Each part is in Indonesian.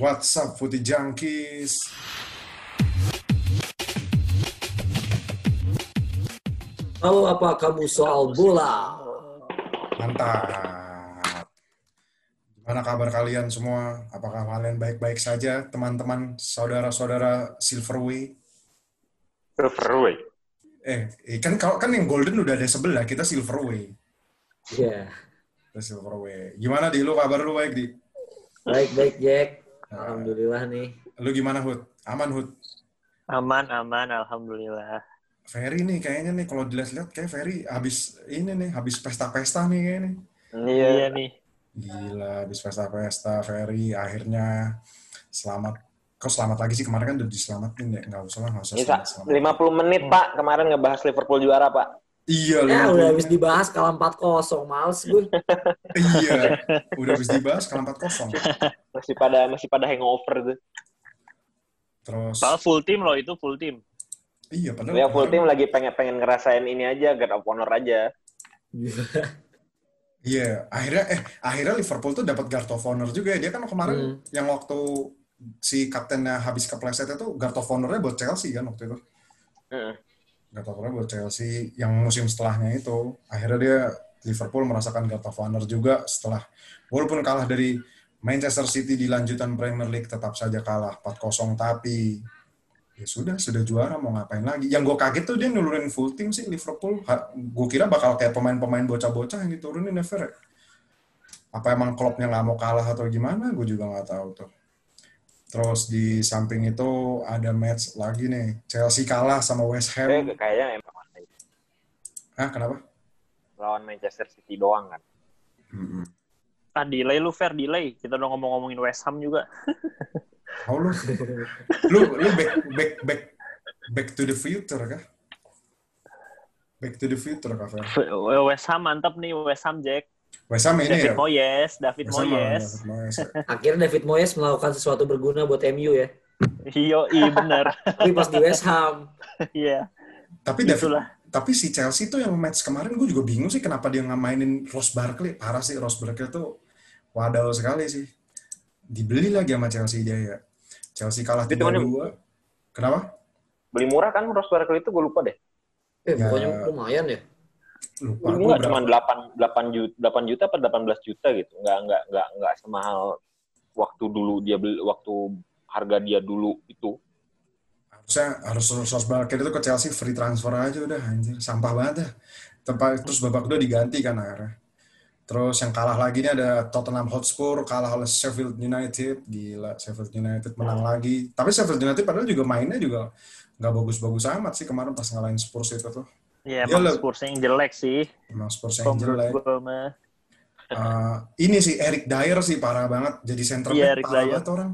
What's up, Putih Junkies? Tahu apa kamu soal bola? Mantap. Gimana kabar kalian semua? Apakah kalian baik-baik saja, teman-teman, saudara-saudara Silverway? Silverway. Eh, eh, kan kalau kan yang Golden udah ada sebelah, kita Silverway. Iya. Kita Silverway. Gimana di lu kabar lu baik di? Baik baik Jack. Alhamdulillah nih. Lu gimana Hud? Aman Hud? Aman, aman, alhamdulillah. Ferry nih kayaknya nih kalau dilihat-lihat kayak Ferry habis ini nih, habis pesta-pesta nih kayaknya. Iya nih. Gila, habis pesta-pesta Ferry akhirnya selamat. Kok selamat lagi sih kemarin kan udah diselamatin ya? Nggak usah lah, nggak usah selamat, selamat. 50 menit Pak kemarin ngebahas Liverpool juara Pak. Iya, Ya 50 udah habis dibahas kalah 4-0. Males gue. Iya, udah habis dibahas kalau 4-0. Masih pada masih pada hangover tuh. Terus, Padahal full team loh itu full team. iya padahal Ya full team lagi pengen pengen ngerasain ini aja guard of honor aja. Iya, akhirnya eh akhirnya Liverpool tuh dapat guard of honor juga ya. Dia kan kemarin Hmm. yang waktu si kaptennya habis kepleset itu guard of honor-nya buat Chelsea kan waktu itu. Heeh. Guard of honor buat Chelsea yang musim setelahnya itu. Akhirnya dia Liverpool merasakan of honor juga setelah walaupun kalah dari Manchester City di lanjutan Premier League tetap saja kalah 4-0 tapi ya sudah sudah juara mau ngapain lagi. Yang gue kaget tuh dia nulurin full team sih Liverpool. Gue kira bakal kayak pemain-pemain bocah-bocah yang diturunin Fer. Apa emang klubnya nggak mau kalah atau gimana? Gue juga nggak tahu tuh. Terus di samping itu ada match lagi nih. Chelsea kalah sama West Ham. Kayak kayaknya emang Hah, kenapa? lawan Manchester City doang kan. Mm-mm. Ah, delay lu fair delay. Kita udah ngomong-ngomongin West Ham juga. Oh lu, lu, lu back, back, back, back to the future kah? Back to the future kah, Fer? West Ham mantap nih West Ham Jack. West Ham ini David ya? Moyes, David West Moyes. David Moyes ya. Akhirnya David Moyes melakukan sesuatu berguna buat MU ya. Iyo, iya bener. Tapi pas di West Ham. Iya. Tapi David, Itulah. tapi si Chelsea tuh yang match kemarin gue juga bingung sih kenapa dia nggak mainin Ross Barkley. Parah sih Ross Barkley tuh wadaw sekali sih. Dibeli lagi sama Chelsea dia ya. Chelsea kalah Itu kan 3-2. Kenapa? Beli murah kan Ross Barkley itu gue lupa deh. Eh, Ya. pokoknya lumayan ya. Lupa gue berapa. cuma 8 8 juta 8 juta apa 18 juta gitu. Enggak enggak enggak enggak semahal waktu dulu dia beli waktu harga dia dulu itu. harusnya harus Ross Barkley itu ke Chelsea free transfer aja udah anjir. Sampah banget dah. Tempat terus babak kedua diganti kan akhirnya. Terus yang kalah lagi ini ada Tottenham Hotspur kalah oleh Sheffield United. Gila Sheffield United menang lagi. Tapi Sheffield United padahal juga mainnya juga nggak bagus-bagus amat sih kemarin pas ngalahin Spurs itu tuh Iya, Dia emang Spurs yang jelek sih. emang Spurs yang jelek gue mah. Eh, ini sih Eric Dyer sih parah banget jadi center Iya, back Eric parah Dyer. banget orang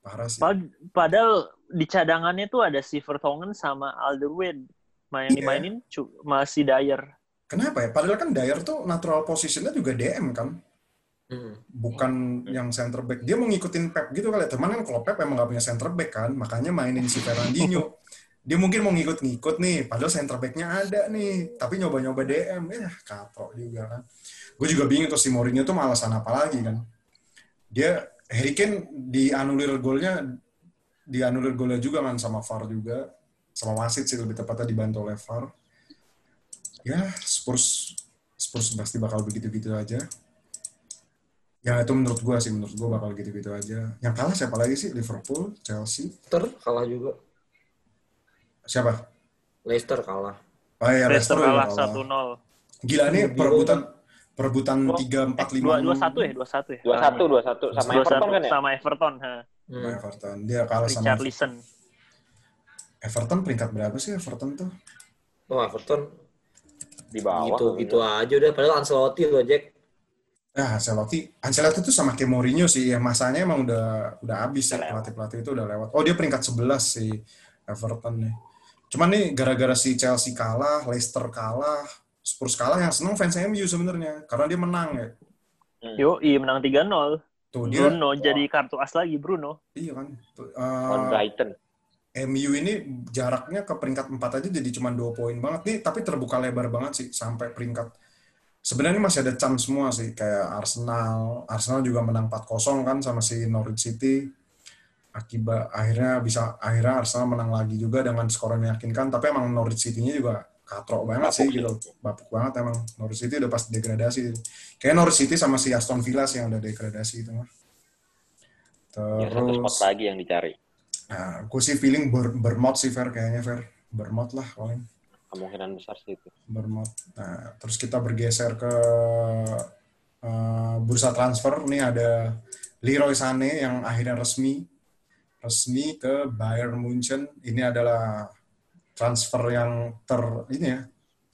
parah sih Pad- Padahal di cadangannya tuh ada si Vertonghen sama Alderweireld. Main Iya. dimainin masih Dyer. kenapa ya padahal kan Dyer tuh natural positionnya juga DM kan Hmm. bukan yang center back. Dia mau ngikutin Pep gitu kali. ya. Teman kan kalau Pep emang gak punya center back kan, makanya mainin si Fernandinho. Dia mungkin mau ngikut-ngikut nih, padahal center backnya ada nih, tapi nyoba-nyoba DM, ya kaprok juga kan. Gue juga bingung tuh si Mourinho tuh malasan apa lagi kan. Dia Harry Kane dianulir golnya, dianulir golnya juga kan sama VAR juga, sama wasit sih lebih tepatnya dibantu oleh VAR. Ya Spurs Spurs pasti bakal begitu-gitu aja. Ya itu menurut gua sih, menurut gua bakal gitu-gitu aja. Yang kalah siapa lagi sih? Liverpool, Chelsea, Leicester kalah juga. Siapa? Leicester kalah. Oh iya, Leicester Leicester kalah kalah. 1-0. Gila nih perebutan perebutan Oh, tiga empat Eh, lima dua- 2-1 ya? 2-1 ya? 21 21 sama 2-1 Everton kan ya? sama Everton. ha. sama Hmm. Everton. Dia kalah sama Richarlison. Everton peringkat berapa sih Everton tuh? Oh, Everton Di bawah. gitu gitu aja udah padahal Ancelotti loh Jack. Ya, Ancelotti. Ancelotti tuh sama kayak Mourinho sih. Ya, masanya emang udah udah habis ya. Pelatih-pelatih itu udah lewat. Oh, dia peringkat 11 sih Everton nih. Cuman nih gara-gara si Chelsea kalah, Leicester kalah, Spurs kalah yang seneng fans MU sebenarnya karena dia menang ya. Yo, iya menang 3-0. Tuh dia Bruno jadi kartu as lagi Bruno. iya kan. Tuh, On eh, Brighton. MU ini jaraknya ke peringkat 4 aja jadi cuma 2 poin banget nih, tapi terbuka lebar banget sih sampai peringkat sebenarnya masih ada chance semua sih kayak Arsenal Arsenal juga menang 4-0 kan sama si Norwich City akibat akhirnya bisa akhirnya Arsenal menang lagi juga dengan skor yang meyakinkan. Tapi emang Norwich City-nya juga katrok banget Bapuk sih gitu bapuk banget emang. Norwich City udah pasti degradasi. Kayak Norwich City sama si Aston Villa sih yang udah degradasi itu mah Ya, terus spot lagi yang dicari. nah, gue sih feeling Ber Bermot sih Fer kayaknya Fer. Bermot lah paling. Kemungkinan besar sih itu. Bermot. Nah, terus kita bergeser ke eh, bursa transfer. Ini ada Leroy Sané yang akhirnya resmi resmi ke Bayern Munchen. Ini adalah transfer yang ter ini ya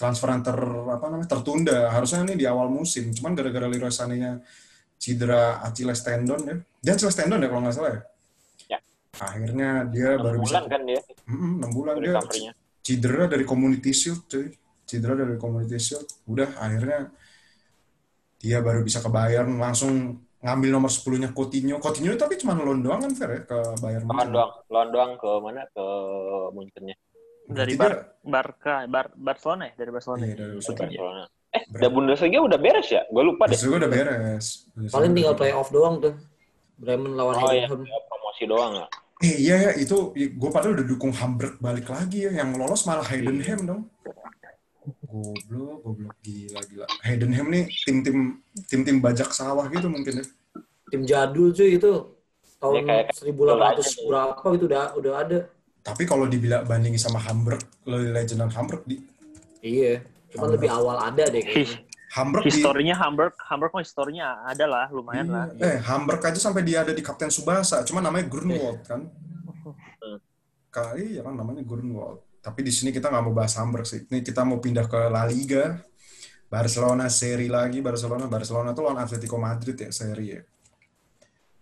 transfer yang ter apa namanya tertunda. Harusnya ini di awal musim. Cuman gara-gara Leroy Sané-nya cedera Achilles tendon ya. Dia Achilles tendon ya kalau nggak salah ya. Ya. Akhirnya dia baru bulan bisa kan dia Mm-mm, enam bulan dia cedera dari Community Shield cuy cedera dari Community Shield udah akhirnya dia baru bisa ke Bayern langsung ngambil nomor 10 nya Coutinho Coutinho tapi cuma loan doang kan Fer ya ke Bayern Munchen. doang, lawan doang ke mana? Ke Munchennya. Dari Bar Barca, Bar Barcelona ya, dari Barcelona. Iya, ya? dari Barcelona. Barcelona. Eh, Berapa? udah Bundesliga udah beres ya? Gue lupa deh. Bundesliga udah beres Bundesliga Paling tinggal playoff doang tuh. Bremen lawan Oh iya, ya, promosi doang ya. eh iya ya itu gue padahal udah dukung Hamburg balik lagi ya yang lolos malah Heidenheim dong goblok goblok gila gila Heidenheim nih tim-tim tim-tim bajak sawah gitu mungkin ya Tim jadul cuy itu tahun kayak- 1800 kayak- berapa gitu udah udah ada. tapi kalau dibilang bandingin sama Hamburg legendan Hamburg di Iya. Cuma Hamburg. lebih awal ada deh kayaknya. Hamburg di historinya Hamburg, Hamburg mah historinya ada lah, lumayan lah. Iya. Eh, Hamburg aja sampai dia ada di Kapten Subasa, cuma namanya Grunwald kan. Kali ya kan namanya Grunwald. Tapi di sini kita nggak mau bahas Hamburg sih. Ini kita mau pindah ke La Liga. Barcelona seri lagi, Barcelona Barcelona tuh lawan Atletico Madrid ya seri ya.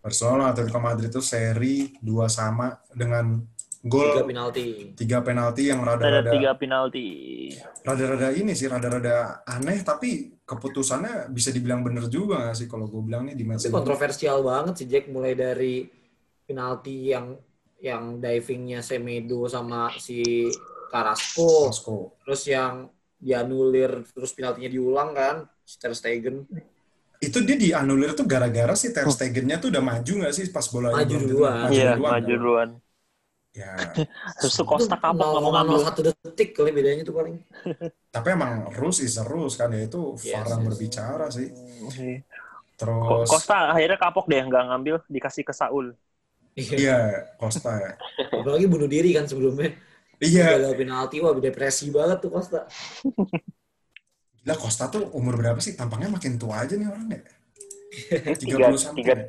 Barcelona Atletico Madrid itu seri dua sama dengan Tiga gol penalti. tiga penalti yang Ada rada-rada tiga penalti. rada-rada ini sih rada-rada aneh tapi keputusannya bisa dibilang bener juga nggak sih kalau gue bilang nih di match kontroversial banget sih Jack mulai dari penalti yang yang divingnya Semedo sama si Carrasco Vasco. terus yang dianulir terus penaltinya diulang kan si Ter Stegen itu dia dianulir tuh gara-gara si Ter Stegen-nya tuh udah maju nggak sih pas bola Maju duluan. Iya, duluan, maju kan? duluan. Ya, Terus tuh Costa kapok nggak mau ngambil. 0,01 detik kali bedanya tuh paling tapi emang rules is a rules kan ya itu Yes, VAR yang yes. berbicara sih. Ko- Terus Costa akhirnya kapok deh nggak ngambil, dikasih ke Saul. Iya iya Costa ya. apalagi bunuh diri kan sebelumnya Iya, gagal penalti wah depresi banget tuh Costa lah Costa tuh umur berapa sih? Tampangnya makin tua aja nih orang ya. Tiga, 30 something. tiga, ya?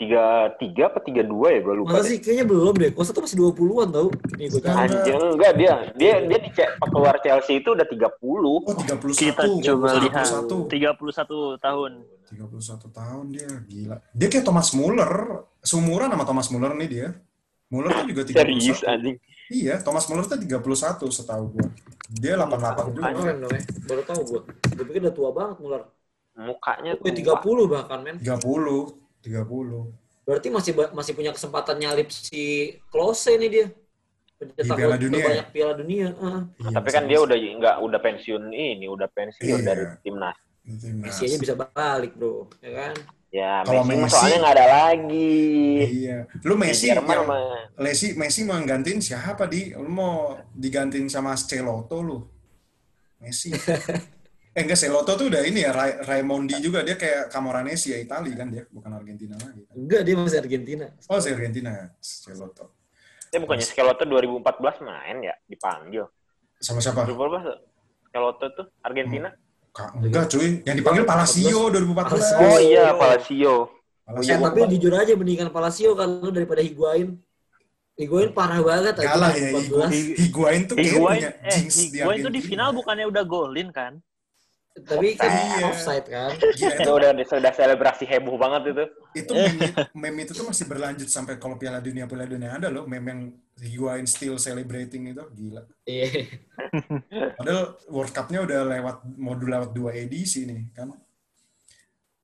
tiga, tiga apa tiga dua ya? Gue lupa masa deh. sih kayaknya belum deh Costa tuh masih 20-an tau nih gue. Anjing, enggak dia. Dia dia di keluar Chelsea itu udah 30. Oh, 31. Kita coba lihat. 31. 31 tahun. 31 tahun dia, gila. Dia kayak Thomas Muller, seumuran sama Thomas Muller nih dia. Muller tuh juga 31. Serius anjing. Iya, Thomas Muller tuh 31 setahu gua. Dia 88 juga. keren dong ya baru tau gue gue pikir udah tua banget Muller Mukanya Gue tua. 30 bahkan men 30, 30. Berarti masih masih punya kesempatan nyalip si Klose nih dia. Pencetak Piala gol Dunia ya? terbanyak Piala Dunia. Heeh. Iya, Tapi kan dia udah enggak udah pensiun ini, udah pensiun Iya. dari timnas. Timnas. Messi aja bisa balik, Bro. Ya kan? Ya, Kalau Messi, soalnya nggak ada lagi. Iya. Lu Messi mah Messi Messi mau gantiin siapa di? Lu mau digantiin sama Celoto lu? Messi. eh enggak Celoto tuh udah ini ya Ra- Raimondi juga dia kayak Camoranesi ya Itali kan dia bukan Argentina lagi. kan. Enggak, dia masih Argentina. Oh, si Argentina Celoto. dia bukannya Schelotto 2014 main ya, dipanggil. Sama siapa? 2014 Schelotto tuh Argentina. Kak, enggak cuy, yang dipanggil Palacio 2014. Palacio. Oh iya, Palacio. Palacio. Eh, tapi jujur aja mendingan Palacio kalau daripada Higuain. Higuain parah banget aja. Kalah ya 14. Higu- Higuain tuh kayak Higuain, punya eh, jinx Higuain tuh di final bukannya udah golin kan? Tapi kan Iya. offside kan. Gila, Itu itu, udah sudah selebrasi heboh banget itu. itu meme, meme itu tuh masih berlanjut sampai kalau Piala Dunia Piala Dunia ada loh meme yang Higuain still celebrating itu gila. Iya. Padahal World Cup-nya udah lewat modul lewat dua edisi nih kan.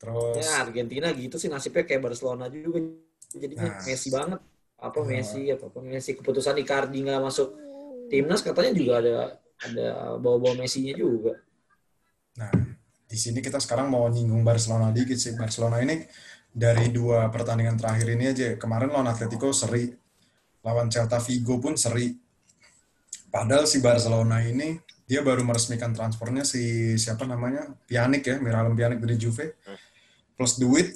Terus Ya Argentina gitu sih nasibnya kayak Barcelona juga. Jadinya Nah. Messi banget. Apa Nah. Messi, apa apa Messi keputusan Icardi nggak masuk timnas katanya juga ada ada bawa-bawa Messi-nya juga. Nah di sini kita sekarang mau nyinggung Barcelona dikit sih. Barcelona ini dari dua pertandingan terakhir ini aja, kemarin lawan Atletico seri, lawan Celta Vigo pun seri. Padahal si Barcelona ini dia baru meresmikan transfernya si siapa namanya Pjanic ya, Miralem Pjanic dari Juve, plus duit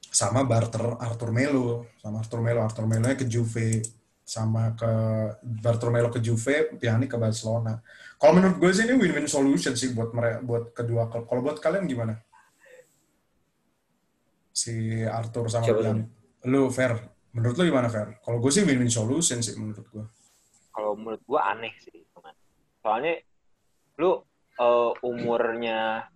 sama barter Arthur Melo, sama Arthur Melo, Arthur Melo ke Juve, sama ke Barthur Melo ke Juve, Pjanic ke Barcelona. Kalau menurut gue sih ini win-win solution sih buat mereka, buat kedua klub. Kalau buat kalian gimana? Si Arthur sama Pjanic. Lu fair. Menurut lu gimana fair? Kalau gue sih win-win solution sih menurut gue. Kalau menurut gua aneh sih, teman. Soalnya lu eh, umurnya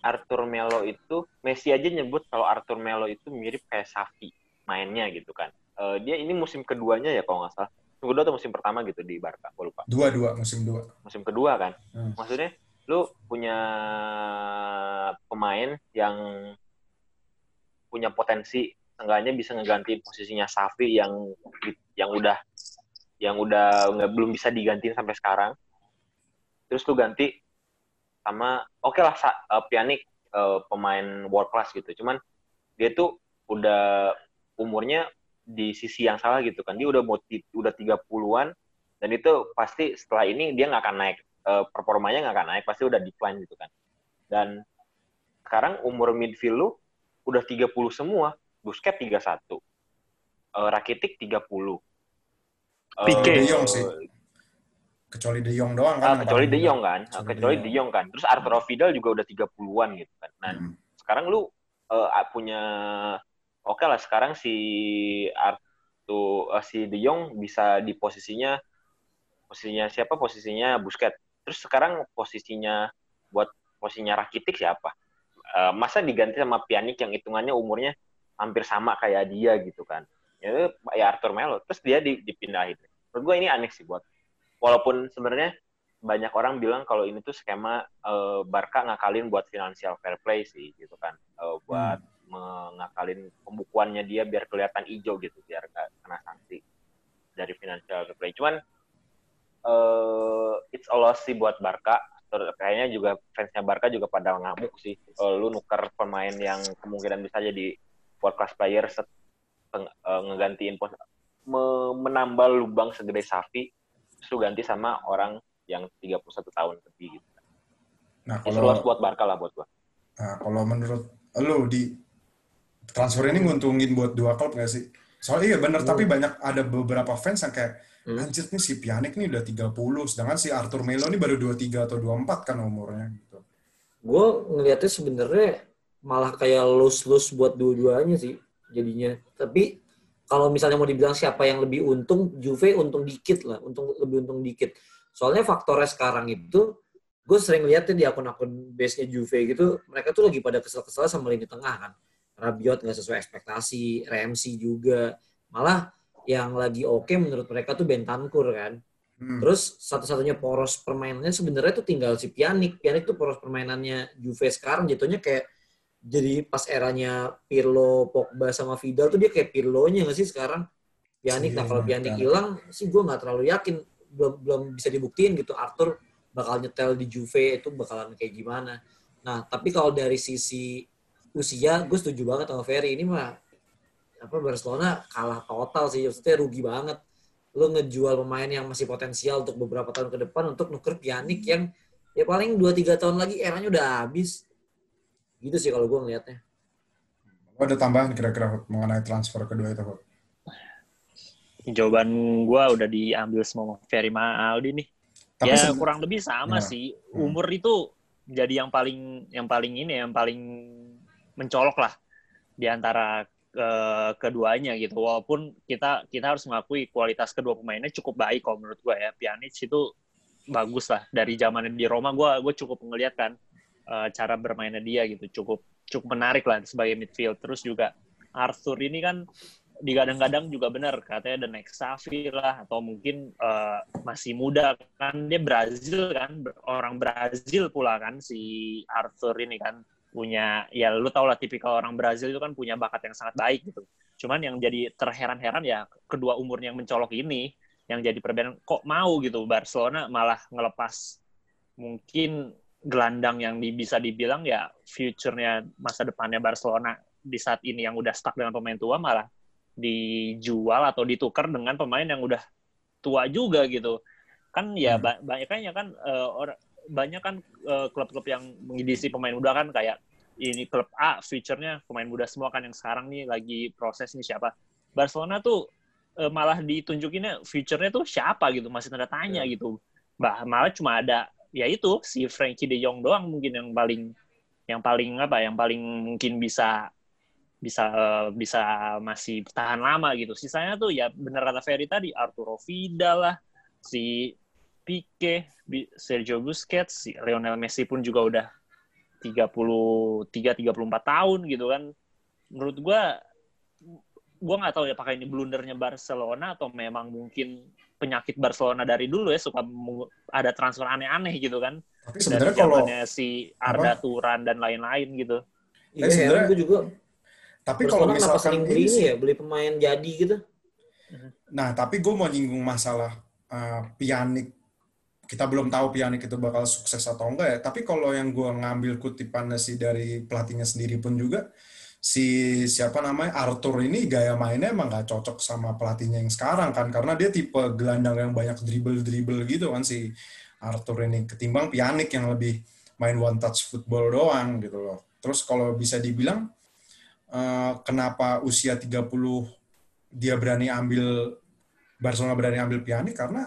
Arthur Melo itu Messi aja nyebut kalau Arthur Melo itu mirip kayak Safi mainnya gitu kan. Eh, dia ini musim keduanya ya kalau nggak salah. Musim kedua atau musim pertama gitu di Barca, gua lupa. Dua-dua, musim dua. musim kedua kan. Hmm. Maksudnya lu punya pemain yang punya potensi seenggaknya bisa ngegantiin posisinya Safi yang yang udah yang udah nggak belum bisa digantiin sampai sekarang. Terus lu ganti sama oke lah Sa- eh, Pjanic eh, pemain world class gitu. Cuman dia tuh udah umurnya di sisi yang salah gitu kan. Dia udah mau udah 30-an dan itu pasti setelah ini dia nggak akan naik eh, performanya nggak akan naik pasti udah decline gitu kan dan sekarang umur midfield lu udah 30 semua Busquets 31 eh, Rakitic 30 Eh, Pique. De Jong sih. Kecuali De Jong doang ah, kan. yang kecuali De. Jong kan Kecuali kecuali De Jong kan terus Arturo Vidal juga udah 30-an gitu kan nah Hmm. sekarang lu eh, punya oke lah sekarang si Artu eh, si De Jong bisa di posisinya posisinya siapa? Posisinya Busquets. Terus sekarang posisinya buat posisinya Rakitic siapa? Eh, masa diganti sama Pjanic yang hitungannya umurnya hampir sama kayak dia gitu kan? Ya, ya Arthur Melo. Terus dia di- dipindahin. Menurut gue ini aneh sih buat walaupun sebenarnya banyak orang bilang kalau ini tuh skema eh, Barca ngakalin buat financial fair play sih gitu kan? Eh, buat mengakalin pembukuannya dia biar kelihatan hijau gitu biar nggak kena sanksi dari financial fair cuman eh it's a loss sih buat Barca kayaknya juga fansnya Barca juga pada ngamuk sih Eh, lu nuker pemain yang kemungkinan bisa jadi world class player set, eh, ngegantiin pos me- menambah lubang segede Safi terus lu ganti sama orang yang 31 tahun lebih gitu. Nah, It's kalau loss buat Barca lah buat gua. Nah, kalau menurut lu di transfer ini nguntungin buat dua klub nggak sih? Soalnya iya bener, tapi banyak ada beberapa fans yang kayak Hmm. anjir nih si Pjanic nih udah 30, sedangkan si Arthur Melo nih baru 23 atau 24 kan umurnya gitu. gue ngelihatnya sebenarnya malah kayak lose-lose buat dua-duanya sih jadinya. Tapi kalau misalnya mau dibilang siapa yang lebih untung, Juve untung dikit lah, untung lebih untung dikit. Soalnya faktornya sekarang itu, gue sering liatin di akun-akun base-nya Juve gitu, mereka tuh lagi pada kesel-kesel sama lini tengah kan. Rabiot nggak sesuai ekspektasi, Ramsey juga. Malah yang lagi oke menurut mereka tuh Bentancur kan. Hmm. Terus satu-satunya poros permainannya sebenarnya tuh tinggal si Pjanic. Pjanic tuh poros permainannya Juve sekarang jatuhnya kayak jadi pas eranya Pirlo, Pogba sama Vidal tuh dia kayak Pirlo-nya nggak sih sekarang? Pjanic. Nah Iya, kalau Pjanic Pjanic. hilang sih gue nggak terlalu yakin belum belum bisa dibuktiin gitu Arthur bakal nyetel di Juve itu bakalan kayak gimana. Nah tapi kalau dari sisi usia gue setuju banget sama Ferry ini mah apa Barcelona kalah total sih maksudnya rugi banget lo ngejual pemain yang masih potensial untuk beberapa tahun ke depan untuk nuker Pjanic yang ya paling 2-3 tahun lagi eranya udah habis. Gitu sih kalau gue ngelihatnya. Lu ada tambahan kira-kira mengenai transfer kedua itu, Hud? Jawaban gua udah diambil semua sama Ferry Aldi nih. Tapi ya kurang lebih sama Ya. sih. Hmm. Umur itu jadi yang paling yang paling ini yang paling mencolok lah di antara eh, keduanya gitu. Walaupun kita kita harus mengakui kualitas kedua pemainnya cukup baik kalau menurut gua ya. Pjanic itu bagus lah. Dari zaman di Roma gua gue cukup ngeliat kan eh, cara bermainnya dia gitu. Cukup cukup menarik lah sebagai midfield. Terus juga Arthur ini kan digadang-gadang juga benar. Katanya the next Safi lah atau mungkin eh, masih muda kan. Dia Brazil kan orang Brazil pula kan si Arthur ini kan punya ya lu tau lah tipikal orang Brazil itu kan punya bakat yang sangat baik gitu cuman yang jadi terheran-heran ya kedua umurnya yang mencolok ini yang jadi perbedaan kok mau gitu Barcelona malah ngelepas mungkin gelandang yang di, bisa dibilang ya future-nya masa depannya Barcelona di saat ini yang udah stuck dengan pemain tua malah dijual atau ditukar dengan pemain yang udah tua juga gitu kan ya hmm. ba banyak kan uh, or, banyak kan uh, klub-klub yang mengedisi pemain muda kan kayak ini klub A future-nya pemain muda semua kan yang sekarang nih lagi proses nih siapa Barcelona tuh uh, malah ditunjukinnya future-nya tuh siapa gitu masih tanda tanya yeah. gitu bah malah cuma ada ya itu si Frankie De Jong doang mungkin yang paling yang paling apa yang paling mungkin bisa bisa uh, bisa masih tahan lama gitu. Sisanya tuh ya bener kata Ferry tadi Arturo Vidal lah, si Pique, Sergio Busquets, si Lionel Messi pun juga udah 33 34 tahun gitu kan. Menurut gua gua nggak tahu ya apakah ini blundernya Barcelona atau memang mungkin penyakit Barcelona dari dulu ya suka ada transfer aneh-aneh gitu kan. Tapi sebenarnya kalau si Arda apa? Turan dan lain-lain gitu. Iya, sebenarnya gue juga. Tapi kalau misalkan sering beli ini ya, beli pemain jadi gitu. Nah, tapi gue mau nyinggung masalah uh, Pianik. Kita belum tahu Pianik itu bakal sukses atau enggak ya. Tapi kalau yang gue ngambil kutipannya sih dari pelatihnya sendiri pun juga, si siapa namanya Arthur ini gaya mainnya emang gak cocok sama pelatihnya yang sekarang kan. Karena dia tipe gelandang yang banyak dribble dribble gitu kan si Arthur ini ketimbang Pianik yang lebih main one touch football doang gitu loh. Terus kalau bisa dibilang uh, kenapa usia 30 dia berani ambil Barcelona berani ambil Pianik karena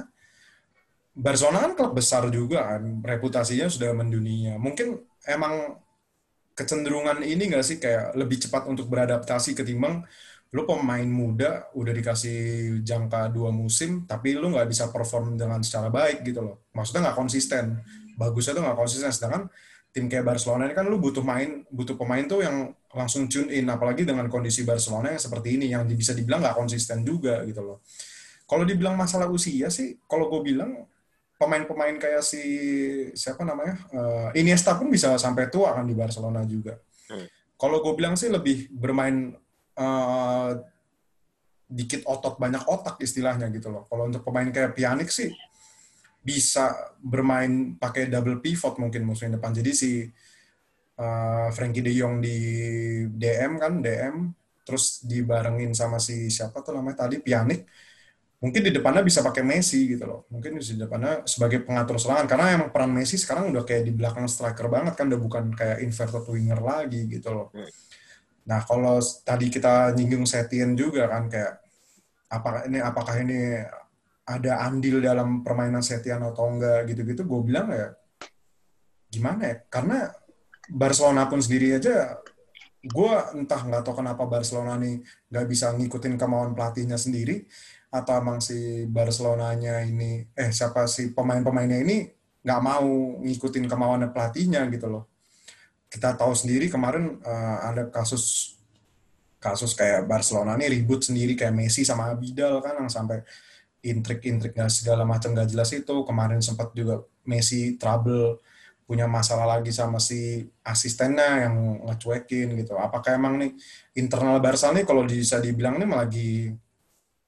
Barcelona kan klub besar juga kan reputasinya sudah mendunia. Mungkin emang kecenderungan ini nggak sih kayak lebih cepat untuk beradaptasi ketimbang lu pemain muda udah dikasih jangka dua musim tapi lu nggak bisa perform dengan secara baik gitu loh. Maksudnya nggak konsisten. Bagusnya tuh nggak konsisten. Sedangkan tim kayak Barcelona ini kan lu butuh main butuh pemain tuh yang langsung tune in apalagi dengan kondisi Barcelona yang seperti ini yang bisa dibilang nggak konsisten juga gitu loh. Kalau dibilang masalah usia sih kalau gue bilang pemain-pemain kayak si siapa namanya uh, Iniesta pun bisa sampai tua kan di Barcelona juga. Hmm. Kalau gue bilang sih lebih bermain uh, dikit otot banyak otak istilahnya gitu loh. Kalau untuk pemain kayak Pjanic sih bisa bermain pakai double pivot mungkin musim depan. Jadi si uh, Frankie De Jong di DM kan DM terus dibarengin sama si siapa tuh namanya tadi Pjanic mungkin di depannya bisa pakai Messi gitu loh. Mungkin di depannya sebagai pengatur serangan karena emang peran Messi sekarang udah kayak di belakang striker banget kan udah bukan kayak inverted winger lagi gitu loh. Hmm. Nah, kalau tadi kita nyinggung Setien juga kan kayak apakah ini apakah ini ada andil dalam permainan Setien atau enggak gitu-gitu gue bilang ya gimana ya? Karena Barcelona pun sendiri aja gue entah nggak tahu kenapa Barcelona nih nggak bisa ngikutin kemauan pelatihnya sendiri atau emang si Barcelonanya ini eh siapa si pemain-pemainnya ini nggak mau ngikutin kemauan pelatihnya gitu loh. Kita tahu sendiri kemarin uh, ada kasus kasus kayak Barcelona ini ribut sendiri kayak Messi sama Abidal kan yang sampai intrik-intrik segala macam gak jelas itu. Kemarin sempat juga Messi trouble punya masalah lagi sama si asistennya yang ngecuekin gitu. Apakah emang nih internal Barca nih kalau bisa dibilang nih lagi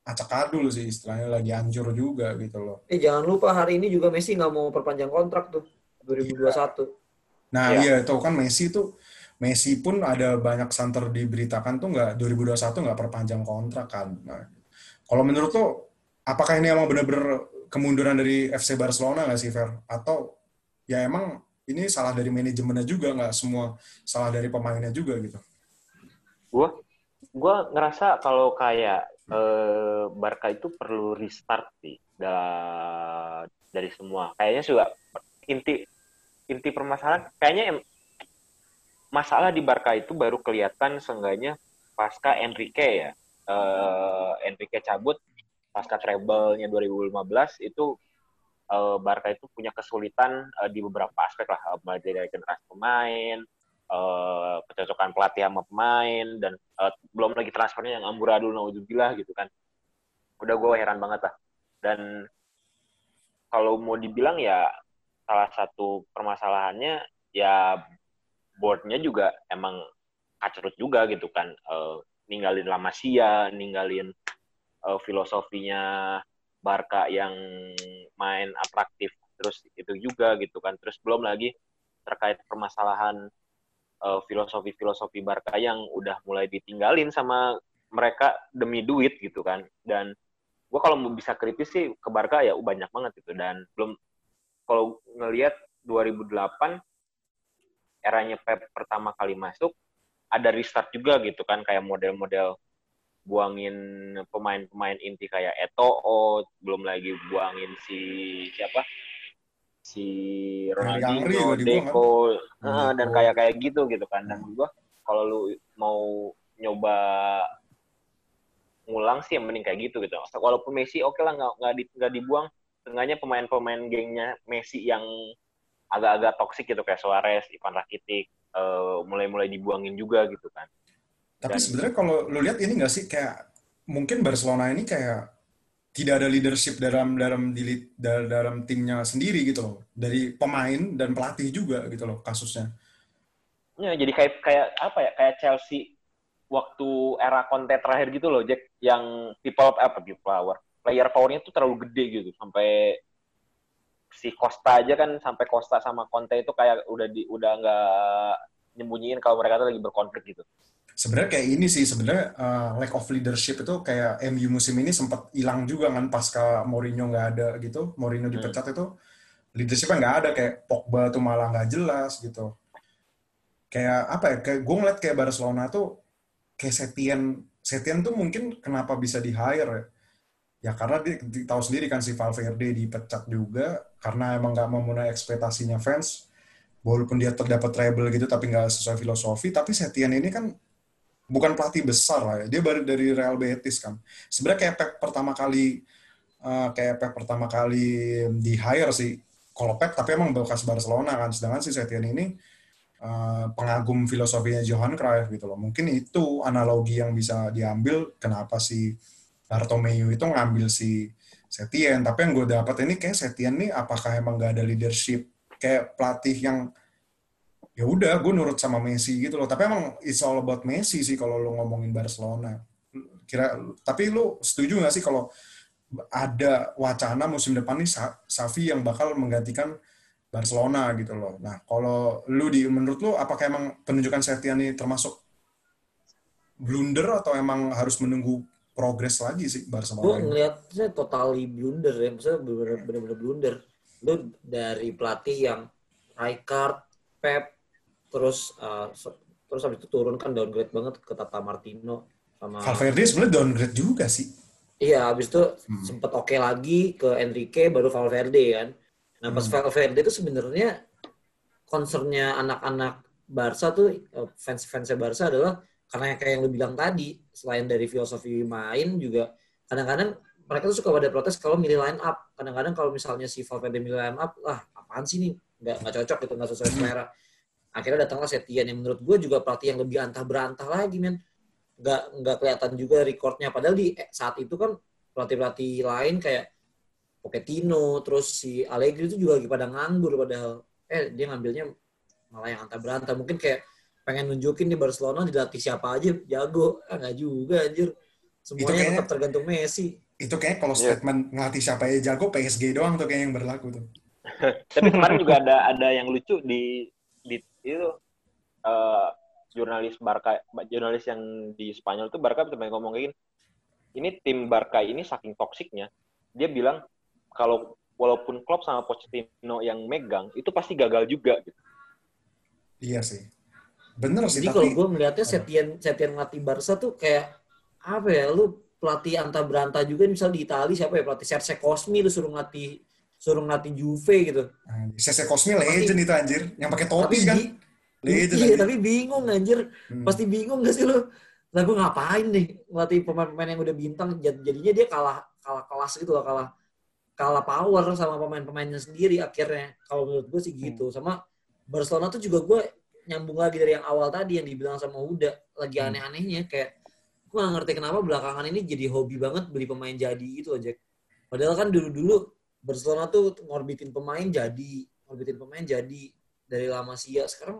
acak adul sih istilahnya lagi anjur juga gitu loh. Eh jangan lupa hari ini juga Messi nggak mau perpanjang kontrak tuh 2021. Iya. Nah ya. iya itu kan Messi tuh Messi pun ada banyak santer diberitakan tuh nggak 2021 nggak perpanjang kontrak kan. Nah, kalau menurut lo apakah ini emang benar-benar kemunduran dari FC Barcelona nggak sih Fer? Atau ya emang ini salah dari manajemennya juga nggak semua salah dari pemainnya juga gitu? Gua gua ngerasa kalau kayak eh, Barca itu perlu restart sih dari semua. Kayaknya juga inti inti permasalahan kayaknya masalah di Barca itu baru kelihatan seenggaknya pasca Enrique ya. Uh, Enrique cabut pasca treble-nya 2015 itu uh, Barca itu punya kesulitan uh, di beberapa aspek lah, mulai dari generasi pemain, uh, kecocokan pelatih sama pemain dan uh, belum lagi transfernya yang amburadul naudzubillah gitu kan. Udah gue heran banget lah. Dan kalau mau dibilang ya salah satu permasalahannya ya boardnya juga emang kacrut juga gitu kan. Uh, ninggalin La Masia, ninggalin uh, filosofinya Barca yang main atraktif terus itu juga gitu kan. Terus belum lagi terkait permasalahan uh, filosofi-filosofi Barca yang udah mulai ditinggalin sama mereka demi duit gitu kan. Dan gue kalau mau bisa kritis sih ke Barca ya banyak banget gitu. Dan belum kalau ngelihat 2008 eranya Pep pertama kali masuk ada restart juga gitu kan kayak model-model buangin pemain-pemain inti kayak Eto'o belum lagi buangin si siapa si Ronaldinho, Deco kan? dan kayak kayak gitu gitu kan dan gue kalau lu mau nyoba ngulang sih yang mending kayak gitu gitu. Walaupun Messi oke okay lah nggak nggak di, nggak dibuang, setengahnya pemain-pemain gengnya Messi yang agak-agak toksik gitu kayak Suarez, Ivan Rakitic uh, mulai-mulai dibuangin juga gitu kan. Tapi sebenarnya kalau lu lihat ini nggak sih kayak mungkin Barcelona ini kayak tidak ada leadership dalam dalam di, dalam, dalam timnya sendiri gitu loh. Dari pemain dan pelatih juga gitu loh kasusnya. Ya, jadi kayak kayak apa ya? Kayak Chelsea waktu era konten terakhir gitu loh Jack yang people apa people power. Player powernya tuh terlalu gede gitu. Sampai si Costa aja kan sampai Costa sama Conte itu kayak udah di udah nggak nyembunyiin kalau mereka tuh lagi berkonflik gitu. Sebenarnya kayak ini sih sebenarnya uh, lack of leadership itu kayak MU musim ini sempat hilang juga kan pasca Mourinho nggak ada gitu, Mourinho hmm. dipecat hmm. itu leadershipnya nggak ada kayak Pogba tuh malah nggak jelas gitu. Kayak apa ya? Kayak gue ngeliat kayak Barcelona tuh kayak Setien Setien tuh mungkin kenapa bisa di hire ya? Ya karena dia, dia tahu sendiri kan si Valverde dipecat juga karena emang nggak memenuhi ekspektasinya fans. Walaupun dia terdapat treble gitu tapi nggak sesuai filosofi, tapi Setien ini kan bukan pelatih besar lah ya. Dia baru dari Real Betis kan. Sebenarnya kayak Pep pertama kali uh, kayak Pep pertama kali di hire sih. Kalau Pep tapi emang bekas Barcelona kan. Sedangkan si Setien ini Eh, pengagum filosofinya Johan Cruyff gitu loh. Mungkin itu analogi yang bisa diambil kenapa si Bartomeu itu ngambil si Setien. Tapi yang gue dapat ini kayak Setien nih apakah emang gak ada leadership kayak pelatih yang ya udah gue nurut sama Messi gitu loh. Tapi emang it's all about Messi sih kalau lo ngomongin Barcelona. Kira tapi lo setuju gak sih kalau ada wacana musim depan nih Safi yang bakal menggantikan Barcelona gitu loh. Nah, kalau lu di menurut lu apakah emang penunjukan Setian ini termasuk blunder atau emang harus menunggu progres lagi sih Barcelona? Gue ngeliatnya totally blunder ya, maksudnya bener-bener blunder. Lu dari pelatih yang Rijkaard, Pep, terus uh, terus habis itu turun kan downgrade banget ke Tata Martino sama Valverde sebenarnya downgrade juga sih. Iya, habis itu hmm. sempet oke okay lagi ke Enrique baru Valverde kan. Nah pas hmm. Valverde itu sebenarnya concernnya anak-anak Barca tuh eh, fans-fansnya Barca adalah karena kayak yang lu bilang tadi selain dari filosofi main juga kadang-kadang mereka tuh suka pada protes kalau milih line up. Kadang-kadang kalau misalnya si Valverde milih line up lah apaan sih nih nggak nggak cocok gitu nggak sesuai selera. Akhirnya datanglah Setian yang menurut gue juga pelatih yang lebih antah berantah lagi men. Nggak nggak kelihatan juga recordnya. Padahal di eh, saat itu kan pelatih pelatih lain kayak Pochettino, terus si Allegri itu juga lagi pada nganggur padahal. Eh dia ngambilnya malah yang antar berantah mungkin kayak pengen nunjukin di Barcelona dilatih siapa aja jago. Ah nggak juga anjir. Semuanya kayaknya, tetap tergantung Messi itu kayak kalau yeah. statement ngelatih siapa aja jago PSG doang tuh kayak yang berlaku tuh tapi kemarin juga ada ada yang lucu di di itu uh, jurnalis Barca jurnalis yang di Spanyol tuh Barca sampai ngomong kayak gini ini tim Barca ini saking toksiknya dia bilang kalau walaupun Klopp sama Pochettino yang megang itu pasti gagal juga gitu. Iya sih. Bener sih. Jadi tapi... kalau gue melihatnya Setien Setien ngelatih Barca tuh kayak apa ya? Lu pelatih anta beranta juga misal di Italia siapa ya pelatih Serse Cosmi lu suruh ngelatih suruh ngelatih Juve gitu. Serse Cosmi legend itu anjir, yang pakai topi kan. Di, legend. Iya, tapi bingung anjir. Hmm. Pasti bingung gak sih lu? Lah gue ngapain nih ngelatih pemain-pemain yang udah bintang jadinya dia kalah kalah kelas gitu loh, kalah kalah power sama pemain-pemainnya sendiri akhirnya kalau menurut gue sih gitu hmm. sama Barcelona tuh juga gue nyambung lagi dari yang awal tadi yang dibilang sama Huda lagi hmm. aneh-anehnya kayak gue gak ngerti kenapa belakangan ini jadi hobi banget beli pemain jadi itu aja padahal kan dulu-dulu Barcelona tuh ngorbitin pemain jadi ngorbitin pemain jadi dari lama sih ya sekarang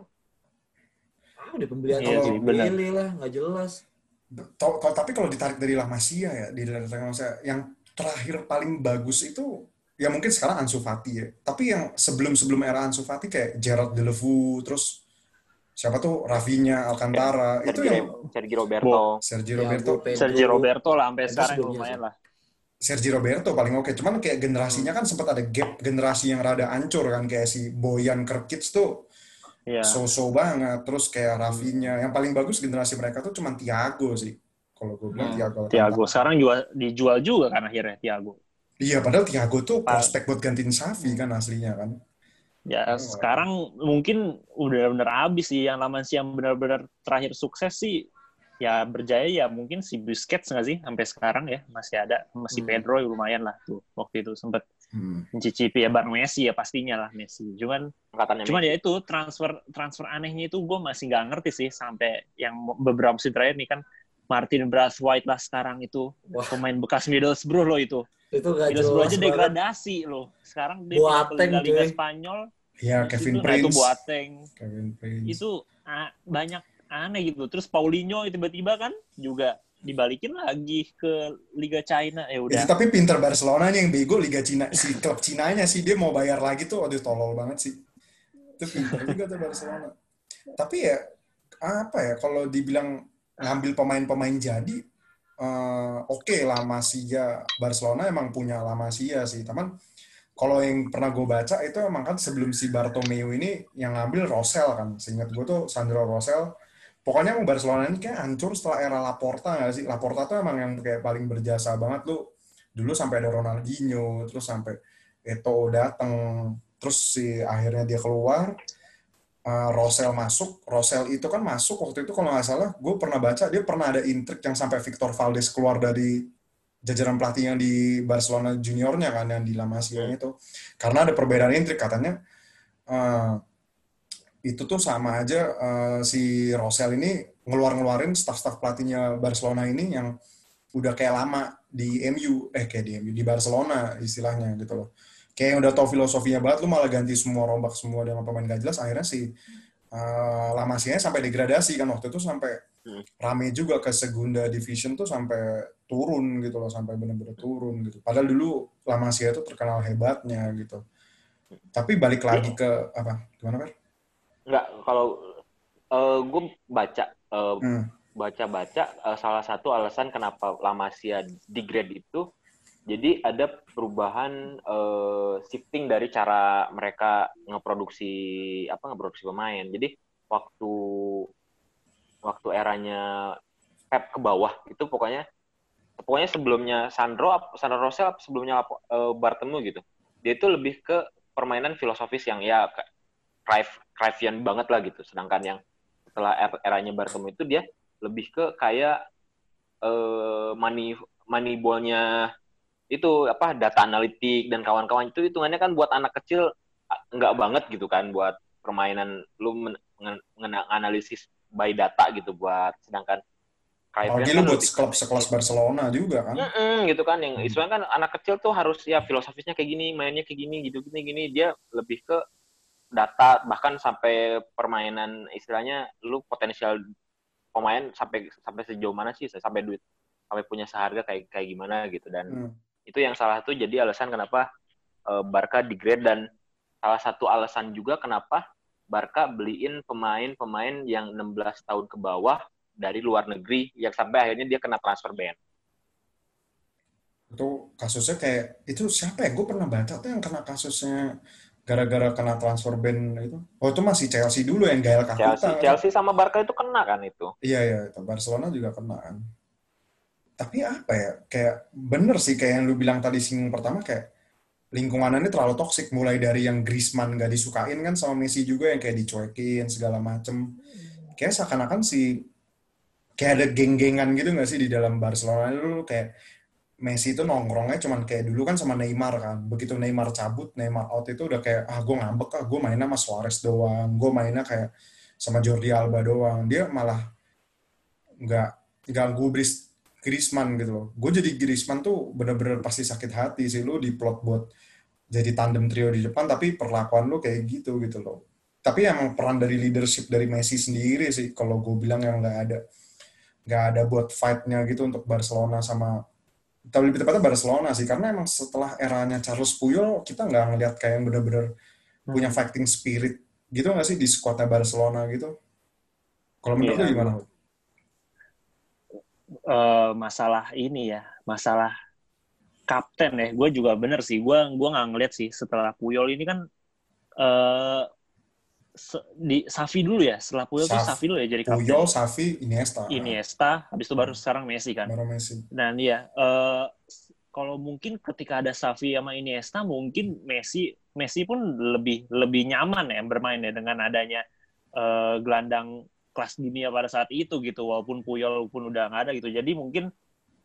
ah udah pembelian iya, sih, lah nggak jelas. Tapi kalau ditarik dari La Masia ya di daerah yang terakhir paling bagus itu ya mungkin sekarang Ansu Fati ya. Tapi yang sebelum-sebelum era Ansu Fati kayak Gerard Deulofeu, terus siapa tuh Rafinha, Alcantara, itu Sergio, yang Sergio Roberto. Sergio Thiago, Roberto, Pedro. Sergio Roberto lah sampai Pedro sekarang lumayan lah. Sergio Roberto paling oke. Cuman kayak generasinya kan sempat ada gap generasi yang rada ancur kan kayak si Boyan Kerkits tuh Iya. so-so banget. Terus kayak Rafinha, yang paling bagus generasi mereka tuh cuman Thiago sih. Kalau gue bilang Hmm, Thiago. Thiago Alcantara. sekarang jual dijual juga kan akhirnya Thiago. Iya, padahal Thiago tuh prospek buat gantiin Xavi kan aslinya kan. Ya Oh. sekarang mungkin udah bener habis sih yang Lamansia yang benar-benar terakhir sukses sih ya berjaya ya mungkin si Busquets nggak sih sampai sekarang ya masih ada masih Hmm. Pedro lumayan lah tuh waktu itu sempat Hmm. mencicipi ya bareng Messi ya pastinya lah Messi cuman Angkatannya cuman Messi. ya itu transfer transfer anehnya itu gue masih nggak ngerti sih sampai yang beberapa musim terakhir nih kan Martin Brathwaite lah sekarang itu Wah. pemain bekas Middlesbrough loh itu Itu gak Middlesbrough jelas aja banget. degradasi loh sekarang dia Boateng, ke Liga. Spanyol Ya, Kevin itu, nah, itu Prince. Boateng Kevin Prince. itu banyak aneh gitu. Terus Paulinho tiba-tiba kan juga dibalikin lagi ke Liga China ya Itu udah. tapi pinter Barcelona nih yang bego Liga Cina si klub Cinanya sih dia mau bayar lagi tuh aduh tolol banget sih. Itu pinter juga tuh Barcelona. Tapi ya apa ya kalau dibilang ngambil pemain-pemain jadi eh, oke lah Masia Barcelona emang punya La Masia sih. Teman kalau yang pernah gue baca itu emang kan sebelum si Bartomeu ini yang ngambil Rosel kan. Seingat gue tuh Sandro Rosel. Pokoknya emang Barcelona ini kayak hancur setelah era Laporta nggak sih? Laporta tuh emang yang kayak paling berjasa banget lu. Dulu sampai ada Ronaldinho, terus sampai Eto'o datang, terus si akhirnya dia keluar, eh, Rosel masuk. Rosel itu kan masuk waktu itu kalau nggak salah, gue pernah baca dia pernah ada intrik yang sampai Victor Valdes keluar dari jajaran pelatih yang di Barcelona juniornya kan yang di La Masia itu karena ada perbedaan intrik katanya eh, itu tuh sama aja eh, si Rosel ini ngeluar-ngeluarin staff-staff pelatihnya Barcelona ini yang udah kayak lama di MU eh kayak di MU di Barcelona istilahnya gitu loh kayak yang udah tau filosofinya banget lu malah ganti semua rombak semua dengan pemain gak jelas akhirnya si eh, La Masia sampai degradasi kan waktu itu sampai Hmm. rame juga ke Segunda Division tuh sampai turun gitu loh sampai benar-benar turun gitu padahal dulu La Masia itu terkenal hebatnya gitu tapi balik lagi ke apa gimana Fer? Enggak, kalau gue baca eh, Hmm. baca-baca eh, salah satu alasan kenapa La Masia degrade itu jadi ada perubahan eh, shifting dari cara mereka ngeproduksi apa ngeproduksi pemain. Jadi waktu waktu eranya Pep ke bawah itu pokoknya pokoknya sebelumnya Sandro Sandro Rosell apa sebelumnya eh, Bartemu gitu. Dia itu lebih ke permainan filosofis yang ya Cruyffian banget lah gitu. Sedangkan yang setelah er- eranya Bartemu itu dia lebih ke kayak eh money moneyball-nya itu apa data analitik dan kawan-kawan itu hitungannya kan buat anak kecil ah, nggak banget gitu kan buat permainan lu men- men- menganalisis by data gitu buat sedangkan Apalagi kan lu buat klub sekelas Barcelona juga kan. Mm-mm, gitu kan yang Hmm. istilahnya kan anak kecil tuh harus ya filosofisnya kayak gini mainnya kayak gini gitu gini gini dia lebih ke data bahkan sampai permainan istilahnya lu potensial pemain sampai sampai sejauh mana sih sampai duit sampai punya seharga kayak kayak gimana gitu dan Hmm. itu yang salah satu jadi alasan kenapa eh, Barca degrade dan salah satu alasan juga kenapa Barca beliin pemain-pemain yang 16 tahun ke bawah dari luar negeri yang sampai akhirnya dia kena transfer ban. Itu kasusnya kayak itu siapa ya? Gue pernah baca tuh yang kena kasusnya gara-gara kena transfer ban itu. Oh itu masih Chelsea dulu yang Gael Kakuta. Chelsea, kan? Chelsea sama Barca itu kena kan itu. Iya iya, itu Barcelona juga kena kan. Tapi apa ya? Kayak bener sih kayak yang lu bilang tadi singgung pertama kayak lingkungannya terlalu toksik mulai dari yang Griezmann gak disukain kan sama Messi juga yang kayak dicuekin segala macem. Kayak seakan-akan si kayak ada geng-gengan gitu gak sih di dalam Barcelona dulu kayak Messi itu nongkrongnya cuman kayak dulu kan sama Neymar kan. Begitu Neymar cabut, Neymar out itu udah kayak ah gue ngambek ah gue mainnya sama Suarez doang, gue mainnya kayak sama Jordi Alba doang. Dia malah nggak nggak gubris Griezmann gitu loh. Gue jadi Griezmann tuh bener-bener pasti sakit hati sih lu diplot buat jadi tandem trio di depan tapi perlakuan lu kayak gitu gitu loh. Tapi emang peran dari leadership dari Messi sendiri sih kalau gue bilang yang nggak ada nggak ada buat fight-nya gitu untuk Barcelona sama tapi lebih tepatnya Barcelona sih. Karena emang setelah eranya Charles Puyol kita nggak ngeliat kayak yang bener-bener punya fighting spirit gitu nggak sih di skuadnya Barcelona gitu? Kalau menurut lu gimana? Eh, masalah ini ya, masalah kapten ya. Gue juga bener sih. Gue gua nggak ngeliat sih setelah Puyol ini kan eh se- di Safi dulu ya. Setelah Puyol tuh Saf- Safi dulu ya jadi kapten. Puyol, Xavi, Iniesta Iniesta, habis itu baru sekarang Messi kan. baru Messi Dan iya, eh, kalau mungkin ketika ada Xavi sama Iniesta, mungkin Messi Messi pun lebih lebih nyaman ya bermain ya dengan adanya eh, gelandang kelas dunia pada saat itu gitu, walaupun Puyol pun udah nggak ada gitu. Jadi mungkin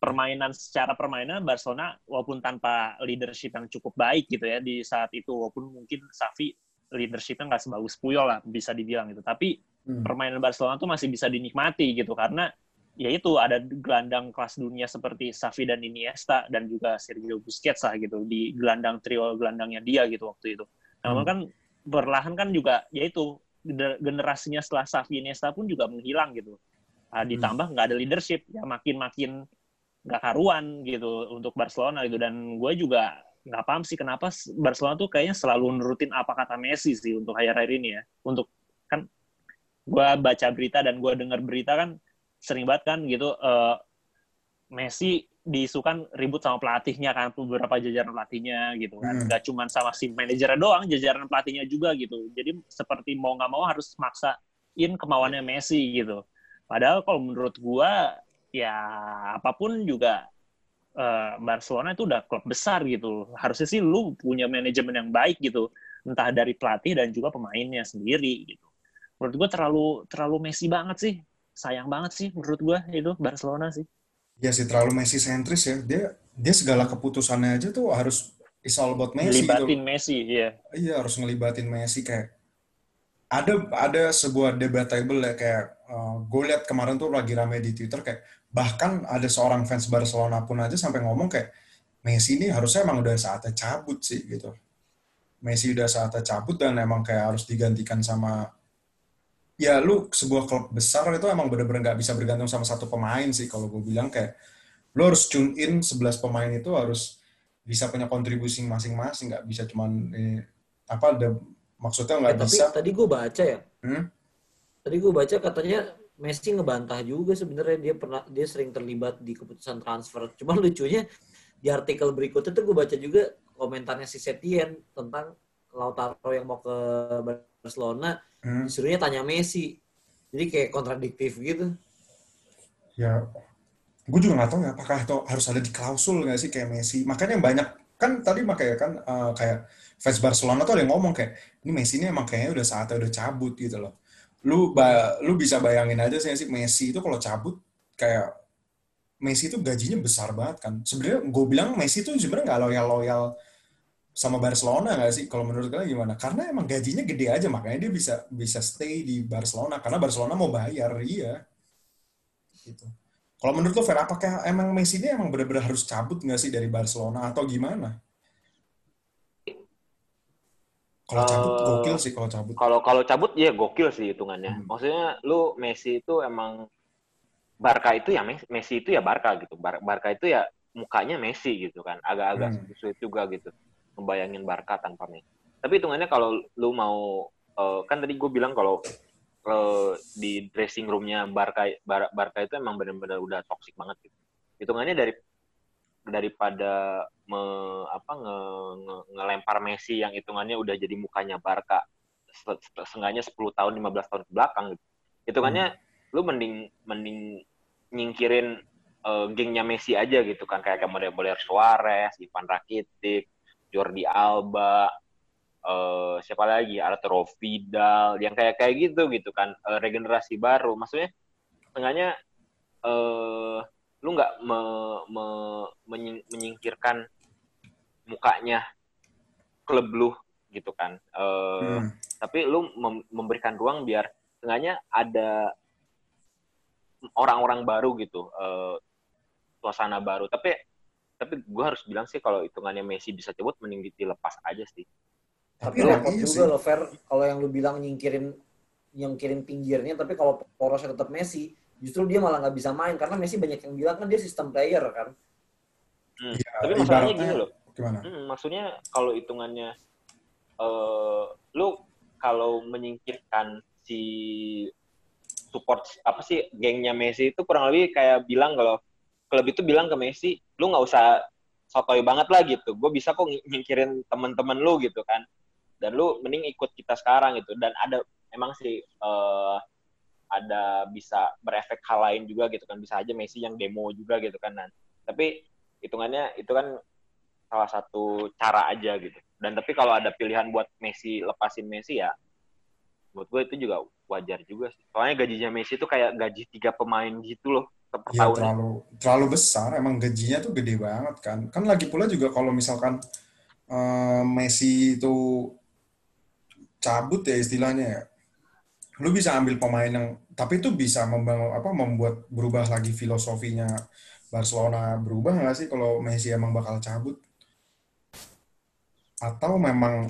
permainan secara permainan Barcelona walaupun tanpa leadership yang cukup baik gitu ya di saat itu, walaupun mungkin Xavi leadershipnya nggak sebagus Puyol lah bisa dibilang gitu. Tapi Hmm. permainan Barcelona tuh masih bisa dinikmati gitu karena ya itu ada gelandang kelas dunia seperti Xavi dan Iniesta dan juga Sergio Busquets lah gitu di gelandang trio gelandangnya dia gitu waktu itu. Namun Hmm. kan perlahan kan juga ya itu gener- generasinya setelah Xavi Iniesta pun juga menghilang gitu. Ah, ditambah nggak ada leadership ya makin-makin nggak karuan gitu untuk Barcelona gitu dan gue juga nggak paham sih kenapa Barcelona tuh kayaknya selalu nurutin apa kata Messi sih untuk akhir-akhir ini ya. Untuk kan gue baca berita dan gue dengar berita kan sering banget kan gitu eh, Messi diisukan ribut sama pelatihnya kan beberapa jajaran pelatihnya gitu kan Hmm. nggak cuma sama si manajernya doang jajaran pelatihnya juga gitu jadi seperti mau nggak mau harus maksain kemauannya Messi gitu padahal kalau menurut gua ya apa pun juga eh, Barcelona itu udah klub besar gitu. Harusnya sih lu punya manajemen yang baik gitu. Entah dari pelatih dan juga pemainnya sendiri gitu. Menurut gua terlalu terlalu Messi banget sih. Sayang banget sih menurut gua itu Barcelona sih. Ya sih terlalu Messi sentris ya. Dia dia segala keputusannya aja tuh harus is all about Messi gitu. libatin Messi ya Iya harus ngelibatin Messi kayak ada ada sebuah debatable ya kayak gue lihat kemarin tuh lagi rame di Twitter kayak bahkan ada seorang fans Barcelona pun aja sampai ngomong kayak Messi ini harusnya emang udah saatnya cabut sih gitu. Messi udah saatnya cabut dan emang kayak harus digantikan sama ya lu sebuah klub besar itu emang bener-bener nggak bisa bergantung sama satu pemain sih kalau gue bilang kayak lu harus tune in 11 pemain itu harus bisa punya kontribusi masing-masing nggak bisa cuman eh, apa ada maksudnya nggak tapi bisa tadi gue baca ya. Hmm? Tadi gue baca katanya Messi ngebantah juga sebenarnya dia pernah dia sering terlibat di keputusan transfer. Cuma lucunya di artikel berikutnya tuh gue baca juga komentarnya si Setien tentang Lautaro yang mau ke Barcelona Hmm, disuruhnya tanya Messi. Jadi kayak kontradiktif gitu. ya gue juga nggak tahu ya apakah itu harus ada di klausul nggak sih kayak Messi makanya banyak kan tadi makanya kan eh, kayak fans Barcelona tuh ada yang ngomong kayak ini Messi ini emang kayaknya udah saatnya udah cabut gitu loh lu ba- lu bisa bayangin aja sih sih Messi itu kalau cabut kayak Messi itu gajinya besar banget kan. Sebenarnya gue bilang Messi itu sebenarnya nggak loyal loyal sama Barcelona nggak sih? Kalau menurut kalian gimana? Karena emang gajinya gede aja makanya dia bisa bisa stay di Barcelona. Karena Barcelona mau bayar iya. Gitu. Kalau menurut lo Fer apakah emang Messi ini emang benar-benar harus cabut nggak sih dari Barcelona atau gimana kalau cabut Eh, gokil sih kalau cabut Kalau kalau cabut ya gokil sih hitungannya. Hmm. Maksudnya lu Messi itu emang Barca itu ya Messi, itu ya Barca gitu. Bar- Barca itu ya mukanya Messi gitu kan. Agak-agak Hmm. sulit juga gitu. Ngebayangin Barca tanpa Messi. Tapi hitungannya kalau lu mau eh, kan tadi gue bilang kalau eh, di dressing roomnya Barca Bar- Barca itu emang benar-benar udah toxic banget gitu. Hitungannya dari daripada me, apa nge, nge- ngelempar Messi yang hitungannya udah jadi mukanya Barca se- se- seenggaknya 10 tahun 15 tahun ke belakang gitu. Hitungannya lu mending mending nyingkirin eh, gengnya Messi aja gitu kan. Kayak model-model Suarez, Ivan Rakitic, Jordi Alba, eh, siapa lagi? Arturo Vidal yang kayak kayak gitu gitu kan. Eh, regenerasi baru. Maksudnya setengahnya eh lu nggak me- me- menying- menyingkirkan mukanya klub lu gitu kan Eh, Hmm. tapi lu mem- memberikan ruang biar setengahnya ada orang-orang baru gitu eh, suasana baru tapi tapi gue harus bilang sih kalau hitungannya Messi bisa cabut mending dilepas aja sih Tapi Iya, repot iya juga sih. loh Fer kalau yang lu bilang nyingkirin nyingkirin pinggirnya tapi kalau porosnya tetap Messi justru dia malah nggak bisa main karena Messi banyak yang bilang kan dia sistem player kan Hmm. Ya, Tapi masalahnya ibaratnya- gini loh. Gimana? Hmm, maksudnya kalau hitungannya eh lu kalau menyingkirkan si support apa sih gengnya Messi itu kurang lebih kayak bilang kalau klub itu bilang ke Messi, lu nggak usah sotoy banget lah gitu. Gue bisa kok ny- nyingkirin teman-teman lu gitu kan. Dan lu mending ikut kita sekarang gitu. Dan ada emang sih eh, ada bisa berefek hal lain juga gitu kan. Bisa aja Messi yang demo juga gitu kan. Nah, tapi hitungannya itu kan salah satu cara aja gitu. Dan tapi kalau ada pilihan buat Messi lepasin Messi ya, buat gue itu juga wajar juga sih. Soalnya gajinya Messi itu kayak gaji tiga pemain gitu loh per Ya tahun. terlalu terlalu besar, emang gajinya tuh gede banget kan. Kan lagi pula juga kalau misalkan eh, Messi itu cabut ya istilahnya ya, lu bisa ambil pemain yang tapi itu bisa membangun apa membuat berubah lagi filosofinya Barcelona berubah nggak sih kalau Messi emang bakal cabut? Atau memang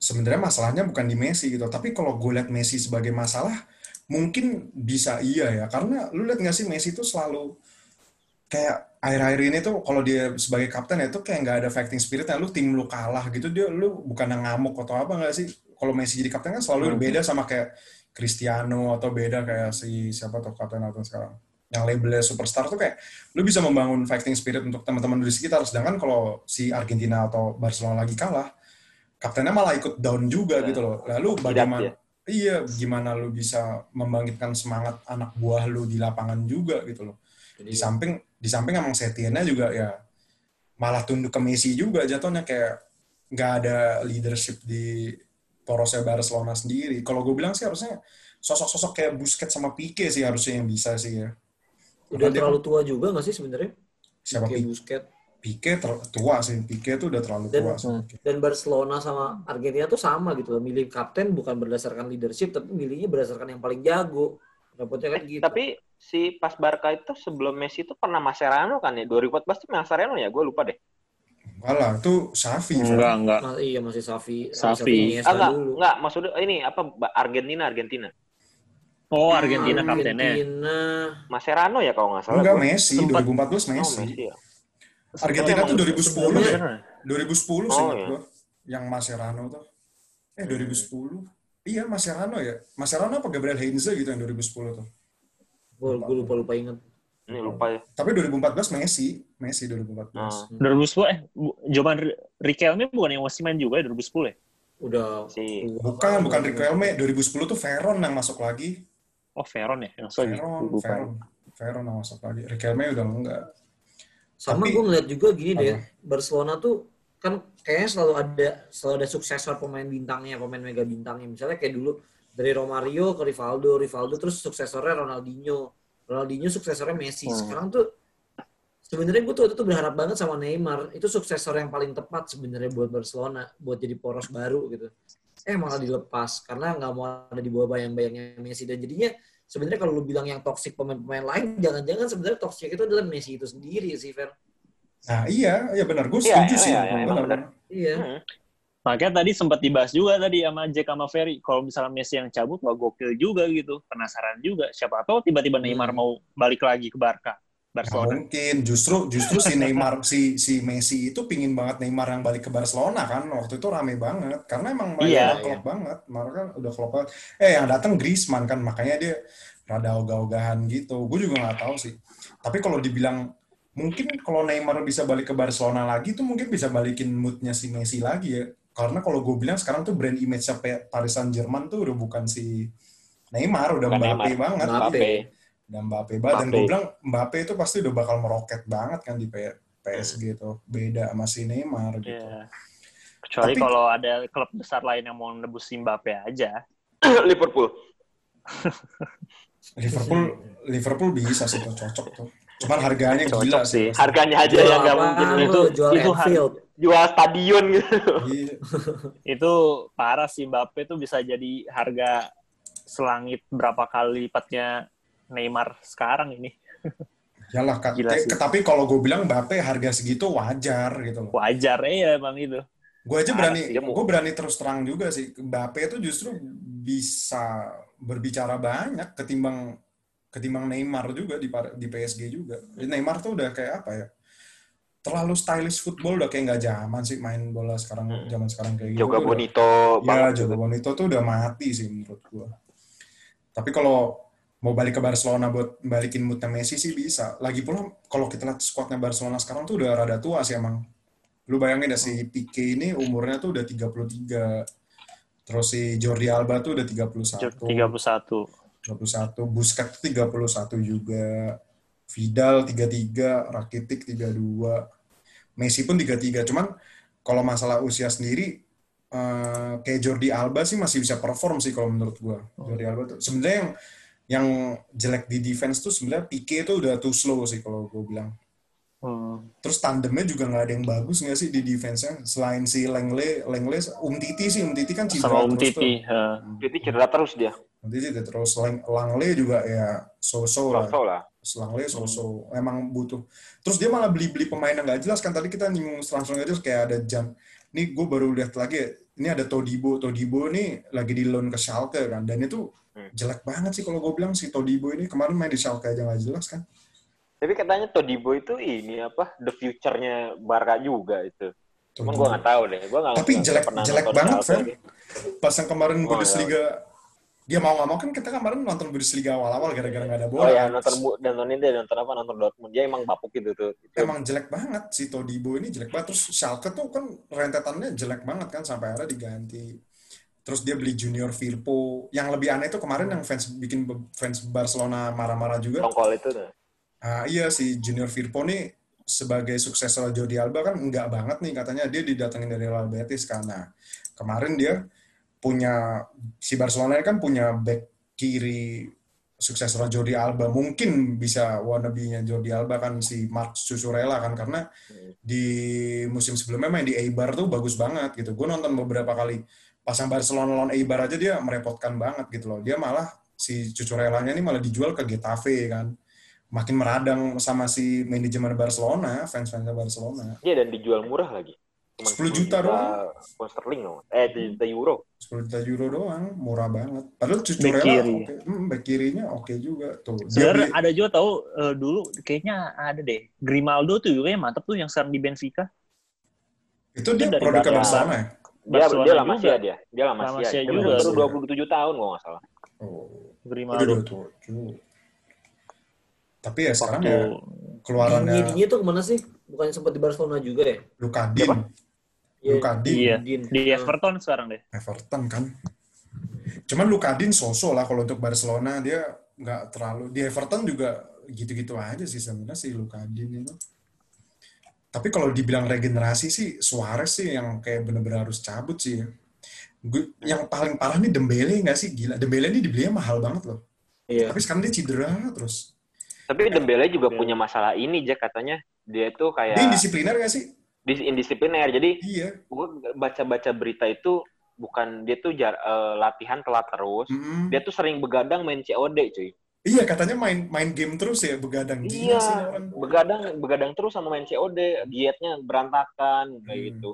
sebenarnya masalahnya bukan di Messi gitu, tapi kalau gue lihat Messi sebagai masalah mungkin bisa iya ya karena lu lihat nggak sih Messi itu selalu kayak akhir-akhir ini tuh kalau dia sebagai kapten itu kayak nggak ada fighting spiritnya lu tim lu kalah gitu dia lu bukan yang ngamuk atau apa nggak sih kalau Messi jadi kapten kan selalu Hmm. beda sama kayak Cristiano atau beda kayak si siapa tuh kapten atau sekarang yang labelnya superstar tuh kayak lu bisa membangun fighting spirit untuk teman-teman di sekitar sedangkan kalau si Argentina atau Barcelona lagi kalah kaptennya malah ikut down juga Ya. gitu loh lalu bagaimana ya. Iya, gimana lu bisa membangkitkan semangat anak buah lu di lapangan juga gitu loh. Di samping di samping emang Setiennya juga ya malah tunduk ke Messi juga jatuhnya kayak nggak ada leadership di porosnya Barcelona sendiri. Kalau gue bilang sih harusnya sosok-sosok kayak Busquets sama Pique sih harusnya yang bisa sih ya. Udah Karena dia- terlalu tua juga nggak sih sebenarnya? Siapa Pique Pique? Busquets. Pique ter- tua sih. Pique tuh udah terlalu Dan- tua sih. Hmm. Dan Barcelona sama Argentina tuh sama gitu loh. Milih kapten bukan berdasarkan leadership, tapi milihnya berdasarkan yang paling jago. Kan gitu. Tapi si pas Barca itu sebelum Messi itu pernah Mascherano kan ya? 2014 tuh Mascherano ya? Gue lupa deh. Enggak lah, itu Safi. Enggak, enggak. Mas- iya masih Safi. Safi. Ah, enggak, dulu. enggak. Maksudnya ini apa? Argentina, Argentina. Oh, Argentina kaptennya. Argentina. Mascherano ya kalau nggak salah. Enggak. Messi. Sempat- 2014 Oh, Messi. Messi ya. Argentina tuh 2010 deh. Bener. 2010 Oh, seingat iya. gua. Yang Mascherano tuh. Eh 2010. Iya Mascherano ya. Mascherano apa Gabriel Heinze gitu yang 2010 tuh. Gue lupa lupa inget. Ini lupa ya. Tapi 2014 Messi, Messi 2014. Ah. 2010 eh R- Riquelme bukan yang masih main juga ya 2010 ya? Udah. Si Bukan, bukan Riquelme. 2010 tuh Veron yang masuk lagi. Oh, Veron ya? Yang lagi. Veron, Lupa. Veron. Veron yang masuk lagi. Riquelme udah enggak. Sama Tapi- gue ngeliat juga gini deh, Apa? Barcelona tuh kan kayaknya selalu ada selalu ada suksesor pemain bintangnya, pemain mega bintangnya. Misalnya kayak dulu dari Romario ke Rivaldo, Rivaldo terus suksesornya Ronaldinho, Ronaldinho suksesornya Messi. Hmm. Sekarang tuh sebenarnya gue tuh waktu itu berharap banget sama Neymar. Itu suksesor yang paling tepat sebenarnya buat Barcelona, buat jadi poros baru gitu. Eh malah dilepas karena nggak mau ada di bawah bayang-bayangnya Messi dan jadinya sebenarnya kalau lu bilang yang toksik pemain-pemain lain, jangan-jangan sebenarnya toksik itu adalah Messi itu sendiri sih, Fer. Nah iya, iya benar. Gue Iya, setuju iya, sih. iya, emang Benar, benar. Iya. Hmm. Makanya tadi sempat dibahas juga tadi sama Jack sama Ferry. Kalau misalnya Messi yang cabut, wah gokil juga gitu. Penasaran juga. Siapa tahu tiba-tiba Neymar Hmm. mau balik lagi ke Barca. Barcelona. mungkin. Justru justru si Neymar si si Messi itu pingin banget Neymar yang balik ke Barcelona kan. Waktu itu rame banget karena emang mereka Iya, udah klop banget. Mereka kan udah klop banget. Eh yang datang Griezmann kan makanya dia rada ogah-ogahan gitu. Gue juga nggak tahu sih. Tapi kalau dibilang mungkin kalau Neymar bisa balik ke Barcelona lagi tuh mungkin bisa balikin moodnya si Messi lagi ya. Karena kalau gue bilang sekarang tuh brand image Paris Saint Germain tuh udah bukan si Neymar, udah Bukan Mbappe Neymar. banget. Mbappe. Dan Mbappe banget dan Mbappe. gue bilang Mbappe itu pasti udah bakal meroket banget kan di PSG tuh beda sama si Neymar gitu Iya. Kecuali Tapi- kalau ada klub besar lain yang mau nebus Mbappe aja. Liverpool. Liverpool Liverpool bisa sih tuh cocok tuh cuman harganya Cocok gila sih. sih Harganya aja Jual yang nggak mungkin. lu? Itu- jual itu Anfield. Jual stadion gitu. Iya. Itu parah sih Mbappe tuh bisa jadi harga selangit berapa kali lipatnya Neymar sekarang ini. Yalah, Kak. Gila sih. tapi kalau gue bilang Mbappe harga segitu wajar gitu loh. Wajar ya emang itu. Gue aja Parah berani, gue berani terus terang juga sih. Mbappe itu justru bisa berbicara banyak ketimbang ketimbang Neymar juga di par- di PSG juga. Neymar tuh udah kayak apa ya? terlalu stylish football udah kayak nggak zaman sih main bola sekarang Hmm. zaman sekarang kayak gitu. Udah- Bonito Ya, banget. Joga Bonito tuh udah mati sih menurut gua. Tapi kalau mau balik ke Barcelona buat balikin moodnya Messi sih bisa. Lagi pula kalau kita lihat squadnya Barcelona sekarang tuh udah rada tua sih emang. Lu bayangin ya si Pique ini umurnya tuh udah 33. Terus si Jordi Alba tuh udah 31. 31. 21. Busquets tuh 31 juga. Vidal 33, Rakitic 32. Messi pun 33. Cuman kalau masalah usia sendiri eh, kayak Jordi Alba sih masih bisa perform sih kalau menurut gua. Jordi Alba tuh sebenarnya yang yang jelek di defense tuh sebenarnya Pique itu udah too slow sih kalau gue bilang. Hmm. Terus tandemnya juga nggak ada yang bagus nggak sih di defense-nya? Selain si Lengle, Lengle, Umtiti sih, Umtiti kan cedera Sama Um terus tuh. Titi. eh. Jadi cedera terus dia. Umtiti cedera terus. Lang- Langle juga ya so-so lah. So lah. Selangle so-so. Emang butuh. Terus dia malah beli-beli pemain yang nggak jelas kan. Tadi kita nyinggung transfer nggak jelas kayak ada Jan. Ini gue baru lihat lagi ya. Ini ada Todibo. Todibo ini lagi di loan ke Schalke kan. Dan itu Hmm. jelek banget sih kalau gue bilang si Todibo ini kemarin main di Schalke aja nggak jelas kan. Tapi katanya Todibo itu ini apa the future-nya Barca juga itu. Cuman gue nggak tahu deh. Gua Tapi nggak jelek pernah jelek nonton banget, deh. Pas yang kemarin Oh, Bundesliga, dia mau nggak mau kan kita kemarin nonton Bundesliga awal-awal gara-gara nggak ada bola. Oh ya kan. nonton dan nontonin dia nonton apa nonton Dortmund dia emang bapuk gitu tuh. Emang jelek banget si Todibo ini jelek banget. Terus Schalke tuh kan rentetannya jelek banget kan sampai akhirnya diganti. Terus dia beli Junior Firpo. Yang lebih aneh tuh kemarin yang fans bikin fans Barcelona marah-marah juga. tongkol itu tuh. Ah, iya si Junior Firpo nih sebagai suksesor Jordi Alba kan enggak banget nih katanya dia didatengin dari Real Betis karena kemarin dia punya si Barcelona kan punya back kiri suksesor Jordi Alba mungkin bisa wannabe-nya Jordi Alba kan si Marc Cucurella kan karena di musim sebelumnya main di Eibar tuh bagus banget gitu. Gue nonton beberapa kali pasang Barcelona lawan Eibar aja dia merepotkan banget gitu loh. Dia malah si Cucurellanya ini malah dijual ke Getafe kan. Makin meradang sama si manajemen Barcelona, fans-fansnya Barcelona. Iya dan dijual murah lagi. Cuman 10 juta doang. pound sterling loh. Eh 10 juta euro. 10 juta euro doang, murah banget. Padahal Back Cucurella kiri. oke. Hmm, back kirinya oke juga tuh. Sebenarnya beli- ada juga tahu eh, dulu kayaknya ada deh. Grimaldo tuh juga yang mantep tuh yang sekarang di Benfica. itu dia dari produk ke Barcelona. Barcelona ya? Dia Barcelona dia lama sih dia. Dia lama La sih Masia Dia juga. baru 27 tahun kalau nggak salah. Oh. Grimaldo. Tapi ya sekarang Waktu ya keluarannya Dininya tuh ke mana sih? Bukannya sempat di Barcelona juga ya? Lukadin, Iya. Lukadin, Iya. Din. di. Everton sekarang deh. Everton kan. Cuman Lukadin sosok lah kalau untuk Barcelona dia nggak terlalu di Everton juga gitu-gitu aja sih sebenarnya si Lukadin itu. Tapi kalau dibilang regenerasi sih Suarez sih yang kayak bener-bener harus cabut sih. Gue, yang paling parah nih Dembele nggak sih gila. Dembele ini dibelinya mahal banget loh. Iya. Tapi sekarang dia cedera terus. Tapi Dembele juga punya masalah ini Jack katanya. Dia tuh Dia kayak indisipliner nggak sih? dis- indisipliner. Jadi Iya. gue baca-baca berita itu bukan dia tuh jar, eh, latihan telat terus. Mm-mm. Dia tuh sering begadang main COD cuy. Iya katanya main main game terus ya begadang. Gila Iya, sih begadang begadang terus sama main COD, dietnya berantakan kayak Hmm. gitu.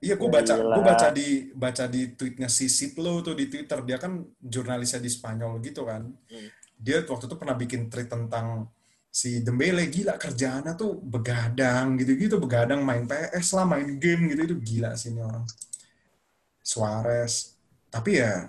Iya, gue baca, gue baca di baca di tweetnya si Sitlo tuh di Twitter. Dia kan jurnalisnya di Spanyol gitu kan. Hmm. Dia waktu itu pernah bikin tweet tentang si Dembele gila kerjaannya tuh begadang gitu-gitu, begadang main PS lah, main game gitu itu gila sih ini orang. Suarez. Tapi ya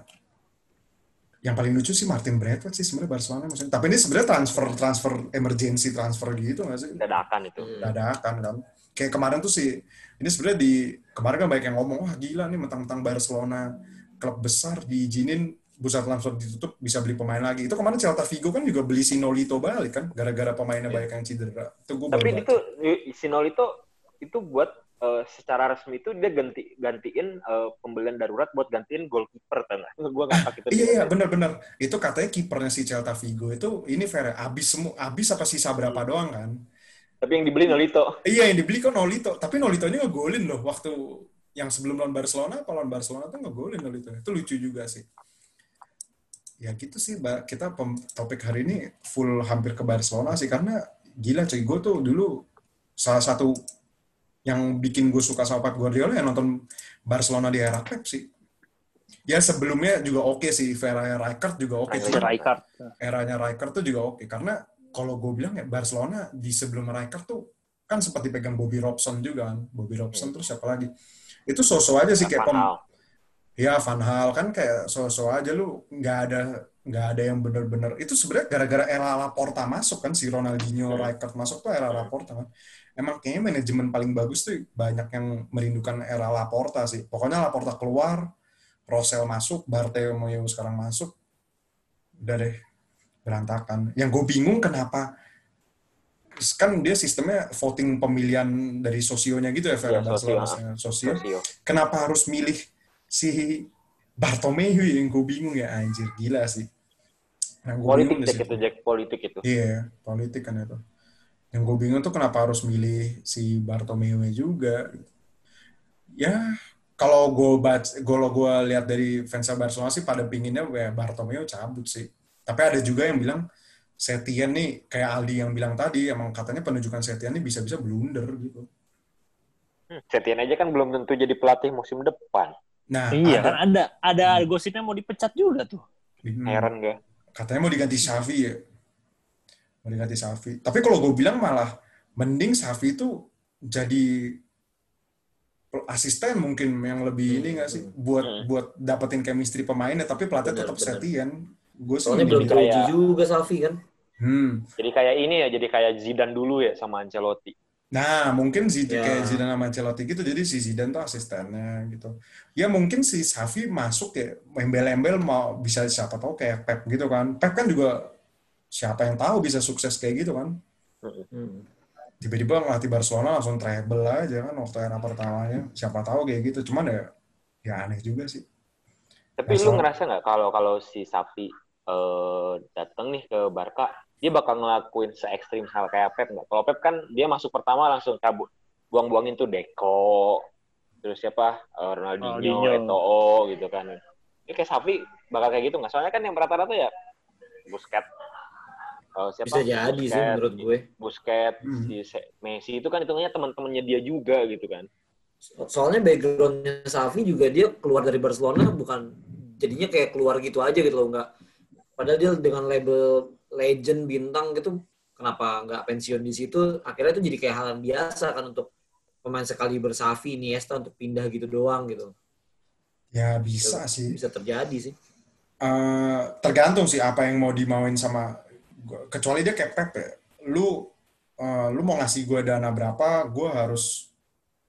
yang paling lucu sih Martin Braithwaite sih sebenarnya Barcelona maksudnya. Tapi ini sebenarnya transfer transfer emergency transfer gitu nggak sih? Dadakan itu. Hmm. dadakan kan. Kayak kemarin tuh sih, ini sebenarnya di kemarin kan banyak yang ngomong, wah gila nih mentang-mentang Barcelona klub besar diizinin bursa transfer ditutup bisa beli pemain lagi. Itu kemarin Celta Vigo kan juga beli si Nolito balik kan, gara-gara pemainnya banyak yang cedera. Itu gue baru Tapi itu Sinolito itu buat eh, secara resmi itu dia ganti gantiin eh, pembelian darurat buat gantiin goalkeeper kan. Gua ngakak itu. Iya iya benar-benar. Itu katanya kipernya si Celta Vigo itu ini fair abis semua abis apa sisa berapa doang kan? Tapi yang dibeli Nolito. Iya yang dibeli kok Nolito, tapi Nolito ini ngegolin loh waktu yang sebelum lawan Barcelona, kalau lawan Barcelona tuh ngegolin Nolito. Itu lucu juga sih. Ya gitu sih, kita topik hari ini full hampir ke Barcelona sih karena gila cuy, gue tuh dulu salah satu yang bikin gue suka sama Pep Guardiola ya nonton Barcelona di era Pep sih. Ya sebelumnya juga oke sih, era Rijkaard juga oke. Cuman Rijkaard. eranya Rijkaard tuh juga oke karena kalau gue bilang ya Barcelona di sebelum Rijkaard tuh kan sempat dipegang Bobby Robson juga kan. Bobby Robson terus siapa lagi? Itu sosok aja sih kayak Van pem, ya Van Hal kan kayak sosok aja lu nggak ada nggak ada yang bener-bener itu sebenarnya gara-gara era Laporta masuk kan si Ronaldinho, Hmm. Rijkaard masuk tuh era Laporta kan. Emang kayaknya manajemen paling bagus tuh banyak yang merindukan era Laporta sih. Pokoknya Laporta keluar, Rosel masuk, Bartomeu sekarang masuk, udah deh berantakan. Yang gue bingung kenapa kan dia sistemnya voting pemilihan dari sosionya gitu ya, Iya, Barcelona sosio. sosio. Sosio. Kenapa harus milih si Bartomeu yang gue bingung ya anjir gila sih. Gue Politik itu Jack politik itu. Iya, politik kan itu. Yang gue bingung tuh kenapa harus milih si Bartomeu juga. Ya, kalau gue baca, kalau gue lihat dari fans Barcelona sih pada pinginnya ya Bartomeu cabut sih. Tapi ada juga yang bilang Setien nih kayak Aldi yang bilang tadi emang katanya penunjukan Setien nih bisa-bisa blunder gitu. Hmm, Setien aja kan belum tentu jadi pelatih musim depan. Nah, Iya ada, kan ada ada Hmm. gosipnya mau dipecat juga tuh. Hmm. Heran gak? katanya mau diganti Xavi ya. Mau diganti Xavi. Tapi kalau gue bilang malah mending Xavi itu jadi asisten mungkin yang lebih ini nggak sih buat Hmm. buat dapetin chemistry pemainnya tapi pelatih tetap. Setien. Gue sih Soalnya belum kayak- teruji juga Safi kan. Hmm. Jadi kayak ini ya, jadi kayak Zidane dulu ya sama Ancelotti. Nah, mungkin Zidane Ya. kayak Zidane sama Ancelotti gitu, jadi si Zidane tuh asistennya gitu. Ya mungkin si Xavi masuk ya, embel-embel mau bisa siapa tahu kayak Pep gitu kan. Pep kan juga siapa yang tahu bisa sukses kayak gitu kan. Hmm. tiba-tiba ngelatih Barcelona langsung treble aja kan waktu era pertamanya siapa tahu kayak gitu cuman ya ya aneh juga sih Tapi Masa- lu ngerasa nggak kalau kalau si Sapi eh, datang nih ke Barca, dia bakal ngelakuin se ekstrim hal kayak Pep nggak? Kalau Pep kan dia masuk pertama langsung cabut, buang-buangin tuh Deco, terus siapa Eh, Ronaldinho, Ronaldinho. Eto'o gitu kan. Ini kayak Sapi bakal kayak gitu nggak? Soalnya kan yang rata-rata ya Busquets, eh, siapa? Bisa jadi sih menurut gue. Busquets, Hmm. si Messi itu kan hitungannya teman-temannya dia juga gitu kan. So- Soalnya backgroundnya Safi juga dia keluar dari Barcelona bukan jadinya kayak keluar gitu aja gitu loh nggak. Padahal dia dengan label legend bintang gitu kenapa nggak pensiun di situ? Akhirnya itu jadi kayak hal yang biasa kan untuk pemain sekali bersafi Iniesta untuk pindah gitu doang gitu. ya bisa sih Bisa terjadi sih. Eh, tergantung sih apa yang mau dimauin sama. Kecuali dia kayak Pep ya. Lu eh, lu mau ngasih gue dana berapa gue harus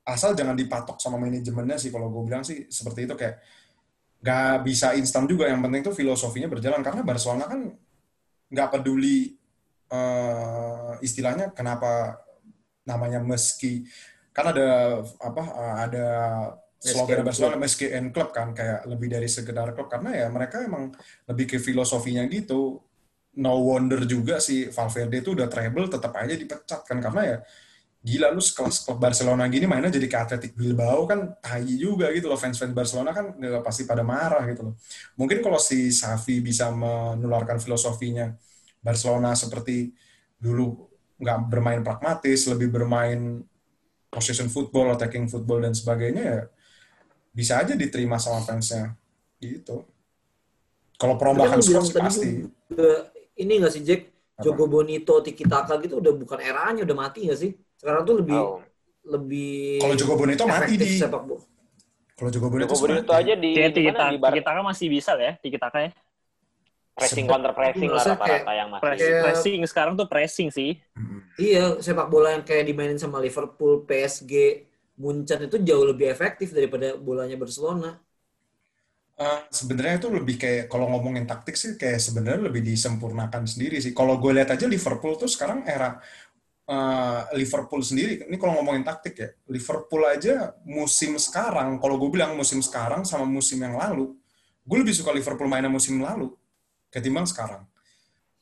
asal jangan dipatok sama manajemennya sih kalau gue bilang sih seperti itu kayak nggak bisa instan juga. Yang penting tuh filosofinya berjalan. Karena Barcelona kan nggak peduli eh, istilahnya kenapa namanya meski kan ada apa eh, ada slogan Barcelona meski and club kan kayak lebih dari sekedar klub. Karena ya mereka emang lebih ke filosofinya gitu no wonder juga si Valverde itu udah treble tetap aja dipecat kan. Karena ya gila lu sekelas klub Barcelona gini mainnya jadi ke Athletic Bilbao kan tai juga gitu loh. Fans-fans Barcelona kan nggak pasti pada marah gitu loh. Mungkin kalau si Xavi bisa menularkan filosofinya Barcelona seperti dulu nggak bermain pragmatis lebih bermain possession football attacking football dan sebagainya ya bisa aja diterima sama fansnya. Gitu. Kalau perombakan kan skor pasti. juga, ini nggak sih Jack? Jogo Bonito, Tiki Taka gitu udah bukan eranya, udah mati nggak sih? Sekarang tuh lebih Oh. lebih kalau Jogo Bonito mati di sepak bola. kalau Jogo Bonito Joko sih Bonito aja di di tiki mana di Barca taka masih bisa lah ya, tiki taka ya. pressing Sebab- counter pressing lah Maksudnya rata-rata yang masih. Press- Kayak- Pressing sekarang tuh pressing sih. Mm. Iya, sepak bola yang kayak dimainin sama Liverpool, PSG, Munchen itu jauh lebih efektif daripada bolanya Barcelona. Eh, sebenarnya itu lebih kayak kalau ngomongin taktik sih kayak sebenarnya lebih disempurnakan sendiri sih. Kalau gue lihat aja Liverpool tuh sekarang era eh, Liverpool sendiri. Ini kalau ngomongin taktik ya, Liverpool aja musim sekarang. Kalau gue bilang musim sekarang sama musim yang lalu, gue lebih suka Liverpool mainnya musim lalu ketimbang sekarang.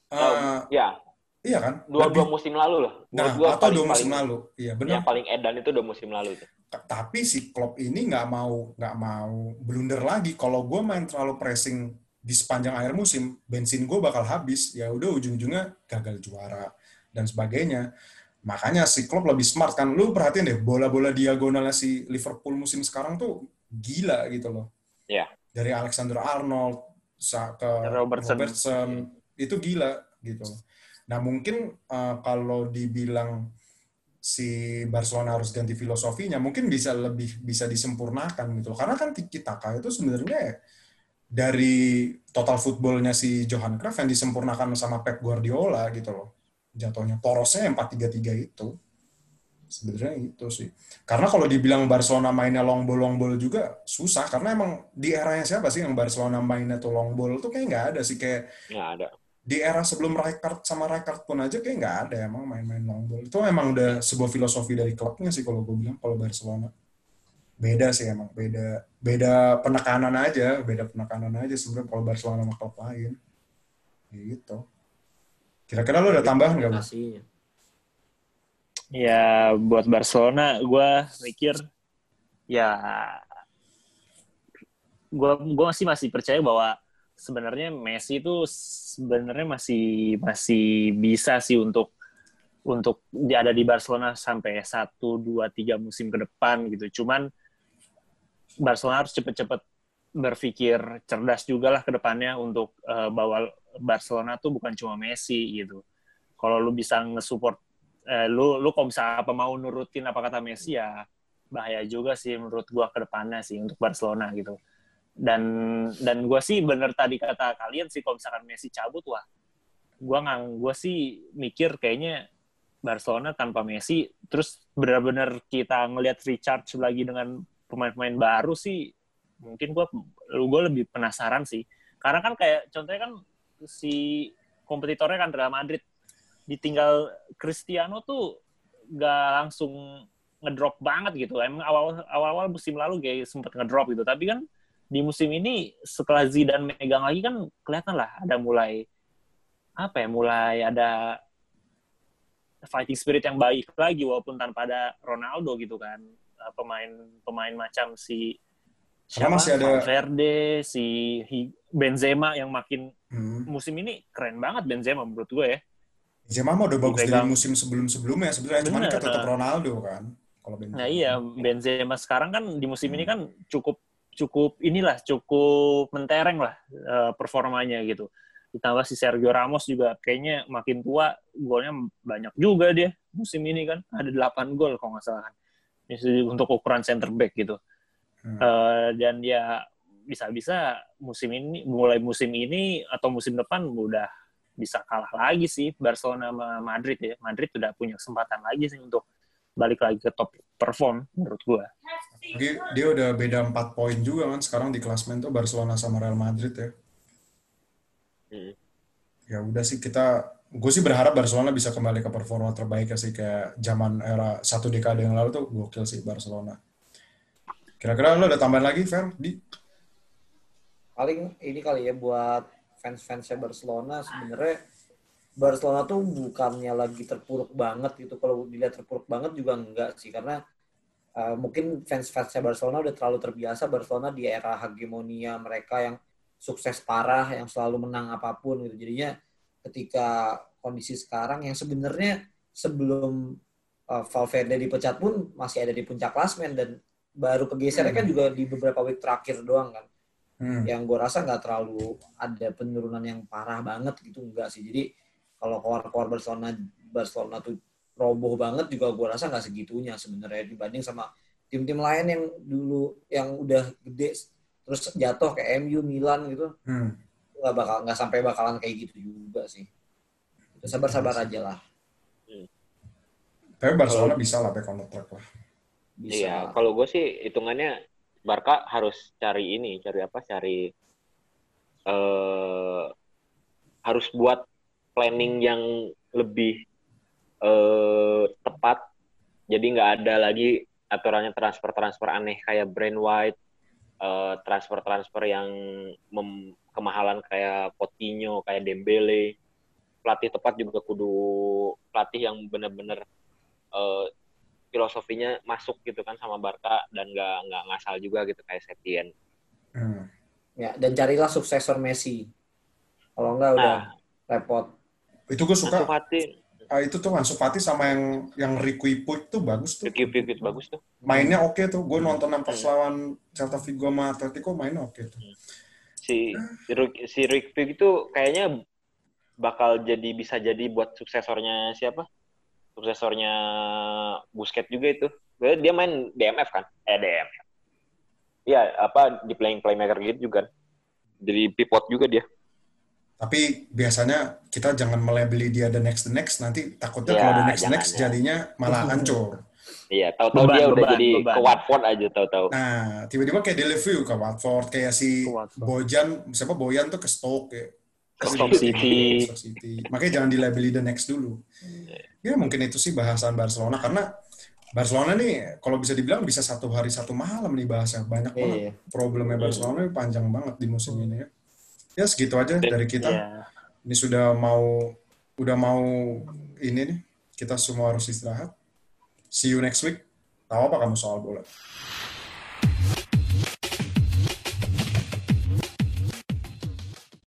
Eh, Oh, ya, iya kan? dua dua Lebih- musim lalu lah. Nah, gua atau paling- dua musim paling- lalu. Iya benar. Yang paling edan itu dua musim lalu tuh. Tapi si Klopp ini nggak mau nggak mau blunder lagi. Kalau gue main terlalu pressing di sepanjang akhir musim bensin gue bakal habis. Ya udah ujung-ujungnya gagal juara dan sebagainya. Makanya si Klopp lebih smart kan. Lu perhatiin deh bola-bola diagonalnya si Liverpool musim sekarang tuh gila gitu loh. Iya. dari Alexander Arnold ke Robertson. Robertson itu gila gitu. Nah mungkin eh, kalau dibilang si Barcelona harus ganti filosofinya, mungkin bisa lebih bisa disempurnakan gitu. Karena kan Tiki Taka itu sebenarnya dari total footballnya si Johan Cruyff yang disempurnakan sama Pep Guardiola gitu loh. Jatuhnya porosnya yang 4-3-3 itu. Sebenarnya itu sih. Karena kalau dibilang Barcelona mainnya long ball long ball juga susah karena emang di eranya siapa sih yang Barcelona mainnya tuh long ball tuh kayak nggak ada sih kayak Nggak ada. Di era sebelum Rijkaard sama Rijkaard pun aja kayak nggak ada emang main-main long ball. Itu emang udah sebuah filosofi dari klubnya sih kalau gue bilang kalau Barcelona. Beda sih emang, beda beda penekanan aja, beda penekanan aja sebenarnya kalau Barcelona sama klub lain. Gitu. Kira-kira lu ada tambahan nggak? Pastinya. Ya buat Barcelona, gue mikir ya gue gue masih masih percaya bahwa sebenarnya Messi itu sebenarnya masih masih bisa sih untuk untuk ada di Barcelona sampai satu dua tiga musim ke depan gitu. Cuman Barcelona harus cepet-cepet berpikir cerdas juga lah ke depannya untuk eh, bahwa Barcelona tuh bukan cuma Messi gitu. Kalau lu bisa nge-support eh, lu lu kalau bisa apa mau nurutin apa kata Messi ya bahaya juga sih menurut gua ke depannya sih untuk Barcelona gitu. Dan dan gua sih bener tadi kata kalian sih kalau misalkan Messi cabut wah gua ngang gua sih mikir kayaknya Barcelona tanpa Messi terus benar-benar kita ngelihat recharge lagi dengan pemain-pemain baru sih mungkin gua gua lebih penasaran sih karena kan kayak contohnya kan si kompetitornya kan Real Madrid ditinggal Cristiano tuh gak langsung ngedrop banget gitu. Emang awal awal musim lalu kayak sempat ngedrop gitu. Tapi kan di musim ini setelah Zidane megang lagi kan kelihatan lah ada mulai apa ya mulai ada fighting spirit yang baik lagi walaupun tanpa ada Ronaldo gitu kan Eh, pemain pemain macam si Karena masih ada- Valverde, si Benzema yang makin Hmm. musim ini keren banget Benzema menurut gue ya. Benzema mah udah bagus dari musim sebelum-sebelumnya sebenarnya cuman Bener, kan tetap eh. Ronaldo kan. Kalau Benzema. Nah iya Benzema sekarang kan di musim ini kan cukup cukup inilah cukup mentereng lah eh, performanya gitu. Ditambah si Sergio Ramos juga kayaknya makin tua golnya banyak juga dia musim ini kan ada 8 gol kalau nggak salah kan. Ini untuk ukuran center back gitu. Hmm. Eh, dan ya bisa-bisa musim ini mulai musim ini atau musim depan udah bisa kalah lagi sih Barcelona sama Madrid ya. Madrid udah punya kesempatan lagi sih untuk balik lagi ke top perform menurut gua. Dia, dia udah beda 4 poin juga kan sekarang di klasmen tuh Barcelona sama Real Madrid ya. Hmm. Ya udah sih kita gue sih berharap Barcelona bisa kembali ke performa terbaik ya sih kayak zaman era satu dekade yang lalu tuh gokil sih Barcelona. Kira-kira lo ada tambahan lagi, Fer? Di? paling ini kali ya buat fans-fansnya Barcelona sebenarnya Barcelona tuh bukannya lagi terpuruk banget gitu kalau dilihat terpuruk banget juga enggak sih karena uh, mungkin fans-fansnya Barcelona udah terlalu terbiasa. Barcelona di era hegemonia mereka yang sukses parah yang selalu menang apa pun gitu. Jadinya ketika kondisi sekarang yang sebenarnya sebelum uh, Valverde dipecat pun masih ada di puncak klasmen dan baru kegesernya kan juga di beberapa week terakhir doang kan. Hmm. yang gue rasa nggak terlalu ada penurunan yang parah banget gitu enggak sih. Jadi kalau keluar-keluar Barcelona Barcelona tuh roboh banget juga gue rasa nggak segitunya sebenarnya dibanding sama tim-tim lain yang dulu yang udah gede terus jatuh kayak MU Milan gitu Hmm. nggak bakal nggak sampai bakalan kayak gitu juga sih sabar-sabar aja lah Tapi Barcelona bisa lah back on the track lah. bisa Iya, kalau gue sih hitungannya Barca harus cari ini, cari apa? Cari eh harus buat planning yang lebih eh tepat. Jadi nggak ada lagi aturannya transfer-transfer aneh kayak Brand White, eh, transfer-transfer yang mem- kemahalan kayak Coutinho, kayak Dembele. Pelatih tepat juga kudu pelatih yang benar-benar eh, filosofinya masuk gitu kan sama Barca dan nggak nggak ngasal juga gitu kayak Setien. Hmm. ya dan carilah suksesor Messi kalau enggak udah Nah, repot Itu gue suka. Ansu Fati, ah, itu tuh Ansu Fati sama yang yang Ricky Puig tuh bagus tuh. Ricky Puig bagus tuh. Mainnya oke tuh. Gue nonton yang pas Hmm. lawan Celta Vigo sama Atletico mainnya oke tuh. Si si si Ricky Puig itu kayaknya bakal jadi bisa jadi buat suksesornya siapa? suksesornya Busquets juga itu. Dia main DMF kan? Eh DMF. Iya, apa di playing playmaker gitu juga. Jadi pivot juga dia. Tapi biasanya kita jangan melabeli dia the next the next nanti takutnya Ya, kalau the next the jangan, next ya. jadinya malah hancur. Iya, tahu-tahu dia udah beban, jadi beban. ke Watford aja tahu-tahu. Nah, tiba-tiba kayak di review ke Watford kayak si Watford. Bojan, siapa Boyan tuh ke Stoke ya. Ke Stoke City. Stoke City. Makanya jangan dilabeli the next dulu. Ya mungkin itu sih bahasan Barcelona karena Barcelona nih kalau bisa dibilang bisa satu hari satu malam nih bahasnya banyak banget Iya. problemnya Barcelona panjang banget di musim ini ya. Ya segitu aja dari kita. Iya. Ini sudah mau udah mau ini nih kita semua harus istirahat. See you next week. Tahu apa kamu soal bola?